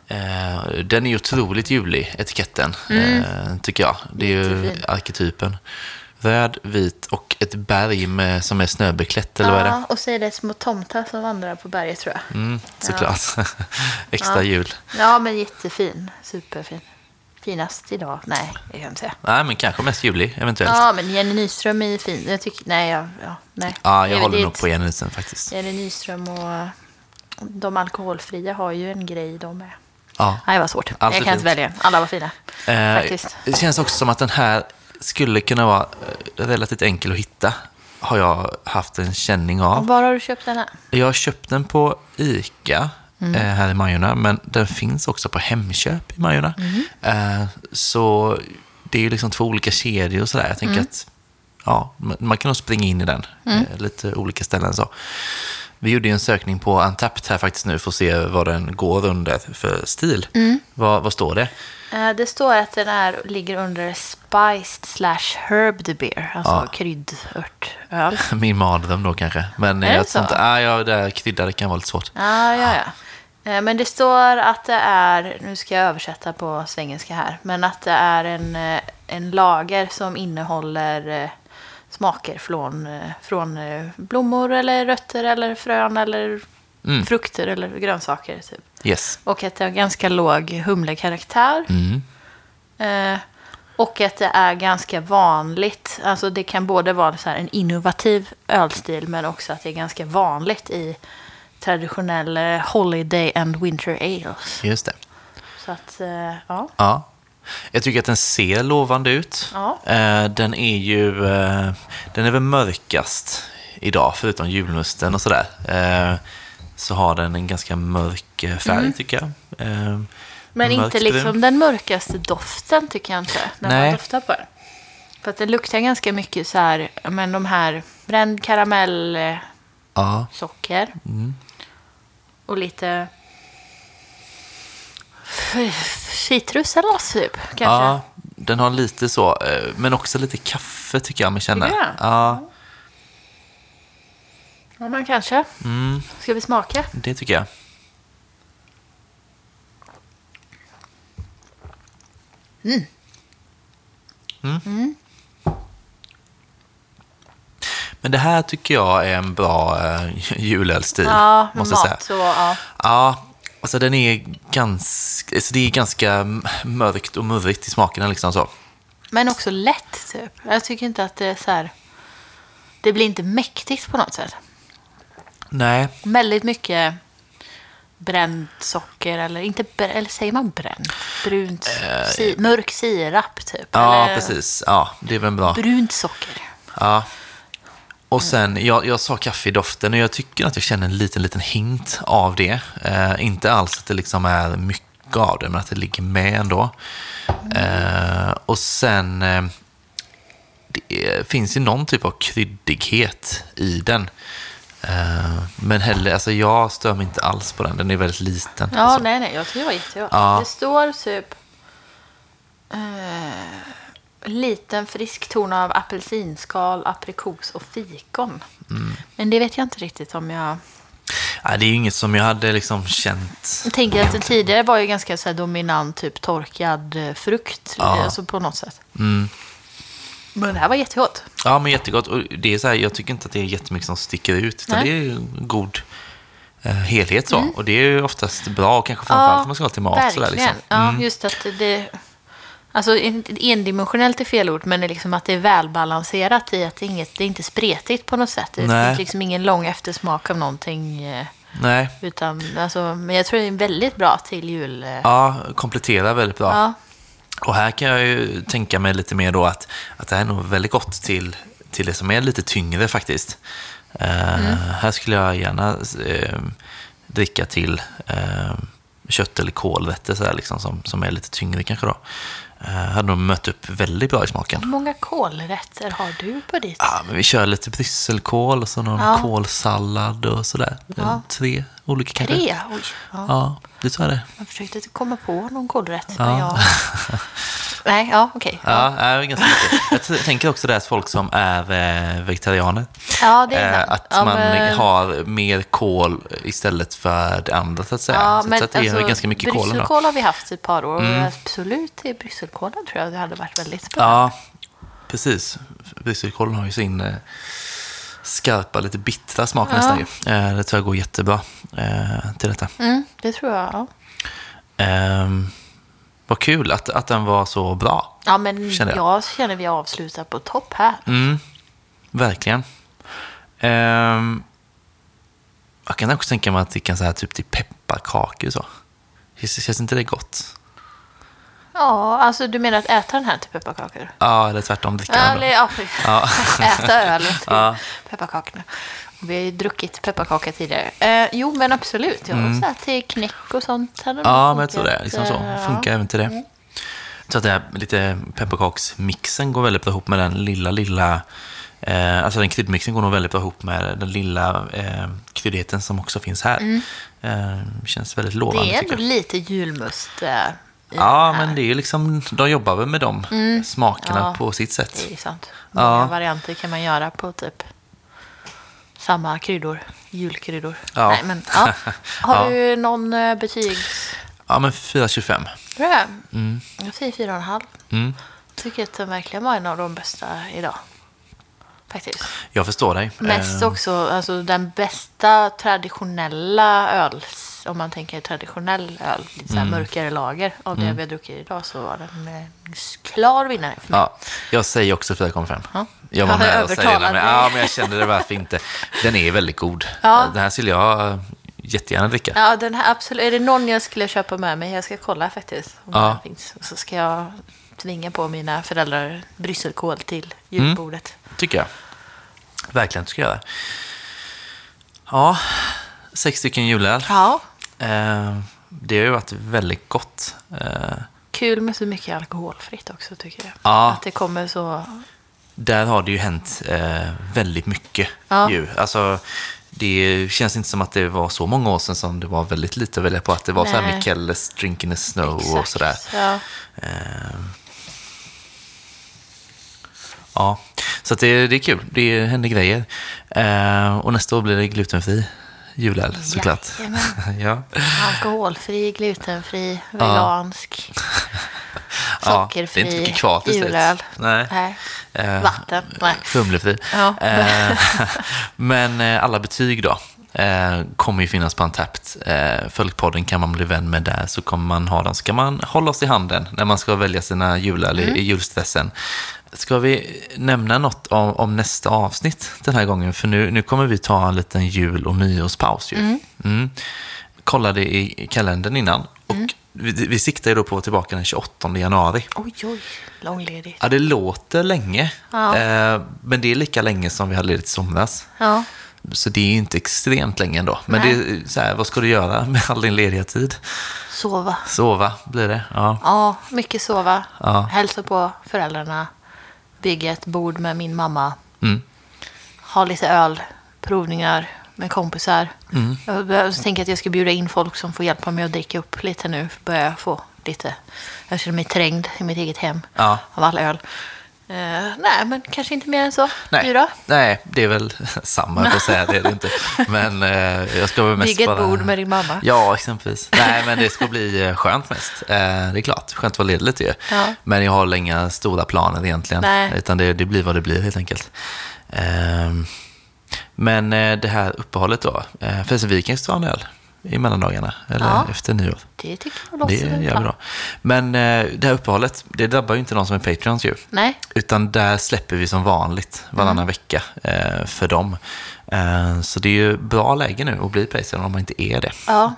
Eh, den är ju otroligt julig, etiketten, eh, tycker jag. Det är ju Mm. Jättefin. arketypen. Röd, vit och ett berg med, som är snöbeklätt, eller vad är det? Ja, och så är det små tomtar som vandrar på berget tror jag. Mm, såklart. Extra Ja. jul. Ja, men jättefin. Superfin. Finast idag? Nej, det kan jag inte säga. Nej, men kanske mest julig, eventuellt. Ja, men Jenny Nyström är fin. Jag tycker, nej, ja, ja, nej. Ja, jag är håller nog på Jenny Nilsson faktiskt. Jenny Nyström och de alkoholfria har ju en grej de med. Ja. Nej, det var svårt. Alltid jag kan inte välja. Alla var fina. Eh, Faktiskt. det känns också som att den här skulle kunna vara eh, relativt enkel att hitta. Har jag haft en känning Och av. var har du köpt den här? Jag har köpt den på ICA Mm. eh, här i Majorna, men den finns också på Hemköp i Majorna. Mm. Eh, så det är ju liksom två olika kedjor och sådär. Jag tänker Mm. att ja, man kan nog springa in i den. Eh, lite olika ställen så. Vi gjorde ju en sökning på Antapt här faktiskt nu för att se vad den går under för stil. Mm. Vad, vad står det? Eh, Det står att den är, ligger under spiced slash herbed beer, alltså Ja. kryddörtöl. Min mardröm då kanske. Men Är det jag så? inte, ah, ja, det här kryddade kan vara lite svårt. Ja, ja, ja. Eh, Men det står att det är, nu ska jag översätta på svengelska här, men att det är en, eh, en lager som innehåller eh, smaker från, från blommor eller rötter eller frön eller Mm. frukter eller grönsaker. Typ. Yes. Och att det har ganska låg humlekaraktär. Mm. Eh, och att det är ganska vanligt. Alltså det kan både vara så en innovativ ölstil men också att det är ganska vanligt i traditionell eh, holiday and winter ales. Just det. Så att, eh, ja. Ja. Jag tycker att den ser lovande ut. Ja. Eh, Den är ju eh, den är väl mörkast idag, förutom julmusten och sådär. Eh, Så har den en ganska mörk eh, färg, tycker jag. Eh, Mm. Men inte liksom den mörkaste doften tycker jag inte. När Nej. man doftar på den. För att det luktar ganska mycket så här, men de här bränd karamellsocker. Ja, Och lite citrus eller något typ. Kanske. ja, den har lite så, eh, men också lite kaffe tycker jag mig känna. Du? Ja, Ja, men kanske. mm, Ska vi smaka? det tycker jag. Mm. Men det här tycker jag är en bra uh, julölstil, Ja, måste jag säga. mat så, ja. Ja, alltså den är ganska, alltså det är ganska mörkt och murrigt i smakerna liksom så. Men också lätt typ. Jag tycker inte att det är så här... Det blir inte mäktigt på något sätt. Nej, Väldigt mycket bränt socker eller inte eller säger man bränt? Brunt, si, mörk sirap typ. Ja eller precis. Ja, det är väl bra. Brunt socker. Ja. Och sen, jag, jag sa kaffe i doften och jag tycker att jag känner en liten, liten hint av det. Eh, inte alls att det liksom är mycket av det, men att det ligger med ändå. Eh, och sen, eh, det finns ju någon typ av kryddighet i den. Eh, men heller, alltså jag stör mig inte alls på den, den är väldigt liten. Ja, alltså. nej, nej. Jag tycker det var jättegott. Ja. Det står typ... Eh, liten frisk ton av apelsinskal, aprikos och fikon. Mm. Men det vet jag inte riktigt om jag... Nej, det är ju inget som jag hade liksom känt. Jag tänker att den tidigare var ju ganska så dominant, typ torkad eh, frukt. Ja. Alltså på något sätt. Mm. Men det här var jättegott. Ja, men jättegott. Och det är så här, jag tycker inte att det är jättemycket som sticker ut. Utan Nej. det är en god eh, helhet så. Och det är ju oftast bra, kanske framförallt om man ska ha till mat. Sådär, liksom. Ja, just att det... Alltså en- endimensionellt är fel ord, men det är liksom att det är välbalanserat i att det är, inget, det är inte spretigt på något sätt. Det finns liksom ingen lång eftersmak av någonting. eh, Nej, Utan, alltså, men jag tror det är väldigt bra till jul. eh. ja, kompletterar väldigt bra. Ja. Och här kan jag ju tänka mig lite mer då att, att det här är nog väldigt gott till, till det som är lite tyngre faktiskt. Eh, Mm. Här skulle jag gärna eh, dricka till eh, kött eller kålrätter så här, liksom, som, som är lite tyngre kanske då. Hade nog mött upp väldigt bra i smaken. Hur många kålrätter har du på ditt? Ja, men vi kör lite brysselkål och så någon Ja. kålsallad och sådär. Ja. Tre olika kanske. Tre? Oj. Ja. Ja, det tror jag det. Jag försökte komma på någon kålrätt. Ja. Men jag... Nej, ja, okej. Ja, det är ganska mycket. Jag tänker också det att folk som är eh, vegetarianer, Ja, det är eh, sant. att ja, man men- har mer kål istället för det andra så att säga. Ja, så, men så att det är alltså, ganska mycket. Mm. Brysselkål har vi haft ett par år. Och absolut, i brysselkålen tror jag det hade varit väldigt bra. Ja, precis. Brysselkålen har ju sin eh, skarpa, lite bittra smak Ja. nästan. Eh, det tror jag går jättebra eh, till detta. Mm, det tror jag. Ja, Ehm, vad kul att, att den var så bra. ja men Känner jag. jag. känner vi avslutar på topp här. Mm, verkligen. Ehm, jag kan också tänka mig att det kan så här typ till pepparkakor och så. Känns, känns inte det gott? Ja, alltså du menar att äta den här till pepparkakor? Ja, eller tvärtom dricka den Eller ja, Ja. äta öl till Ja. pepparkakorna. Vi har ju druckit pepparkaka tidigare. Eh, jo, men absolut. Jag har så här till knäck och sånt. hade Mm. Ja, men jag tror det. Liksom så. Eh, Funkar även till det. Mm. Så att det här lite pepparkaksmixen går väldigt bra ihop med den lilla, lilla... Eh, alltså den kryddmixen går nog väldigt bra ihop med den lilla eh, kryddigheten som också finns här. Eh, känns väldigt lovande Mm. Det är ändå lite julmust. Eh, Ja, men det är ju liksom, de jobbar väl med de smakerna Mm. Ja. på sitt sätt. Det är sant. Ja. Många varianter kan man göra på typ samma kryddor. Julkryddor. Ja. Nej, men, ja. Har Ja. du någon eh, betygs... Ja, men 4,25. Tror jag. Jag säger fyra och en halv. Mm. Tycker att den verkligen var en av de bästa idag. Faktiskt. Jag förstår dig. Mest Eh, också, alltså den bästa traditionella om man tänker traditionell öl, lite så här Mm. mörkare lager av det vi har druckit idag så var den en klar vinnare för mig. Ja, jag säger också 4,5. Ja. Jag var med och säger det, men, ja, men jag kände det varför inte. Den är väldigt god. Ja. Den här skulle jag jättegärna dricka. Ja, den här absolut. Är det någon jag skulle köpa med mig? Jag ska kolla faktiskt. Om Ja. den finns. Och så ska jag tvinga på mina föräldrar brysselkål till julbordet. Tycker jag. Verkligen ska jag. Ja, sex stycken julöl. Ja, det har ju varit väldigt gott. Eh, kul med så mycket alkoholfritt också tycker jag. Ja. Att det kommer så... där har det ju hänt eh, väldigt mycket Ja. ju. Alltså, det känns inte som att det var så många år sedan som det var väldigt lite att välja på. Att det var så här Nej. Mikkelles Drink in the Snow och Exakt. sådär. Ja. Eh, ja, så det, det är kul. Det händer grejer. Eh, och nästa år blir det glutenfri julöl såklart. Ja. Alkoholfri, glutenfri, vegansk, Ja, sockerfri, det är inte kvar till julöl. Nej. Nej. Eh, Vatten. Nej. Fumlefri. Ja. Eh, men eh, alla betyg då eh, kommer ju finnas på Antapped. Eh, Folkpodden kan man bli vän med där så kommer man ha dem. Ska man hålla oss i handen när man ska välja sina julöl i- i julstressen. Ska vi nämna något om, om nästa avsnitt den här gången? För nu, nu kommer vi ta en liten jul och nyårspaus ju. Mm. Kollade i kalendern innan och vi, vi siktar ju då på att vara tillbaka den 28 januari. Oj, oj. Långledigt. Ja, det låter länge. Ja. Eh, men det är lika länge som vi hade ledigt i somras. Ja. Så det är inte extremt länge ändå. Men Nej. det är så här, vad ska du göra med all din lediga tid? Sova. Sova blir det. Ja. Ja, mycket sova. Ja. Hälsa på föräldrarna. Bygga ett bord med min mamma. Mm. Ha lite öl. Provningar med kompisar. Mm. Jag tänka att jag ska bjuda in folk som får hjälpa mig att dricka upp lite nu. För börjar jag få lite... Jag känner mig trängd i mitt eget hem Ja. av all öl. Eh, nej, men kanske inte mer än så. Nej. Du då? Nej, det är väl samma på att säga, det är det inte. Men eh, jag ska väl mest Bygga ett bara... bord med din mamma. Ja, exempelvis. Nej, men det ska bli eh, skönt mest. Eh, det är klart, skönt att vara ledig lite ju. Ja. Men jag har inga stora planer egentligen. Nej. Utan det, det blir vad det blir helt enkelt. Ehm, men eh, det här uppehållet då. Eh, förresten, vi kan ju ta en öl i mellandagarna. Eller Ja. efter nyår. Det tycker jag låter Det vi plan. då. Men eh, det här uppehållet, det drabbar ju inte någon som är Patreons ju. Nej, Utan där släpper vi som vanligt varannan Mm. vecka eh, för dem. Eh, så det är ju bra läge nu att bli Patreon om man inte är det. ja.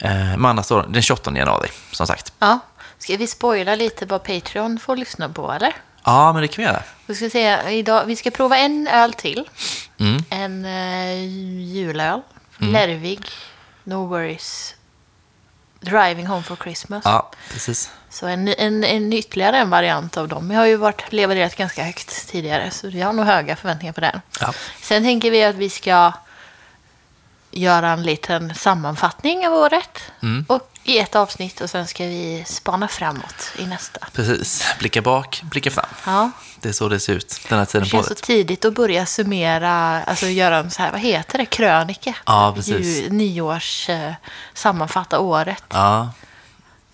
Eh, men annars då, den 28 januari, som sagt. ja. Ska vi spoila lite vad Patreon får lyssna på, eller? Ja, men det kan vi göra. Vi ska, se, idag, vi ska prova en öl till. Mm. En uh, julöl. Lervig. No worries. Driving home for Christmas. Ja, precis. Så en, en, en ytterligare en variant av dem. Jag har ju varit levererat ganska högt tidigare. Så jag har nog höga förväntningar på den. Ja. Sen tänker vi att vi ska göra en liten sammanfattning av året. Mm. Och i ett avsnitt. Och sen ska vi spana framåt i nästa. Precis. Blicka bak, blicka fram. Ja. Det är så det ser ut den här tiden Det på känns så året. tidigt att börja summera, alltså göra en så här, vad heter det, krönika? Ja, precis. Ju, nyårs, eh, sammanfatta året Ja.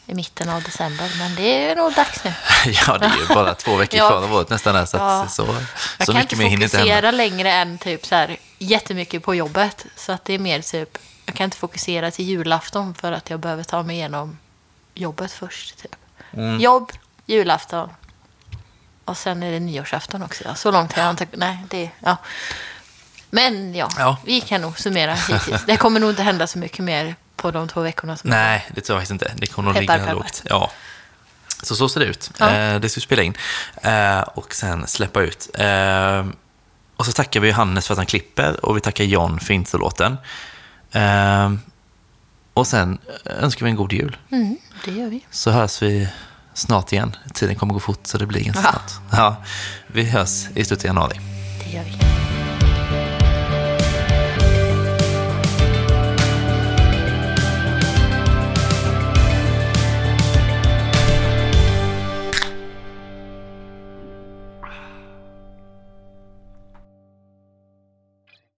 I mitten av december. Men det är nog dags nu. ja, det är ju bara två veckor Ja. kvar av året nästan. Här, så Ja. så, Jag så kan mycket inte mer hinner inte hända. fokusera längre än typ så här jättemycket på jobbet. Så att det är mer typ, jag kan inte fokusera till julafton för att jag behöver ta mig igenom jobbet först. Typ. Mm. Jobb, julafton. Och sen är det nyårsafton också. Ja. Så långt har jag inte... Nej, det... Ja. Men ja, Ja. vi kan nog summera hittills. Det kommer nog inte hända så mycket mer på de två veckorna som Nej, det tror jag faktiskt inte. Det kommer nog ligga peppar. lågt. Ja. Så så ser det ut. Ja. Eh, det ska vi spela in eh, och sen släppa ut. Eh, och så tackar vi Hannes för att han klipper och vi tackar John för introlåten. Eh, och sen önskar vi en god jul. Mm, det gör vi. Så hörs vi snart igen. Tiden kommer gå fort så det blir ganska Ja. snart. Ja, vi hörs i slutet av januari. Det gör vi.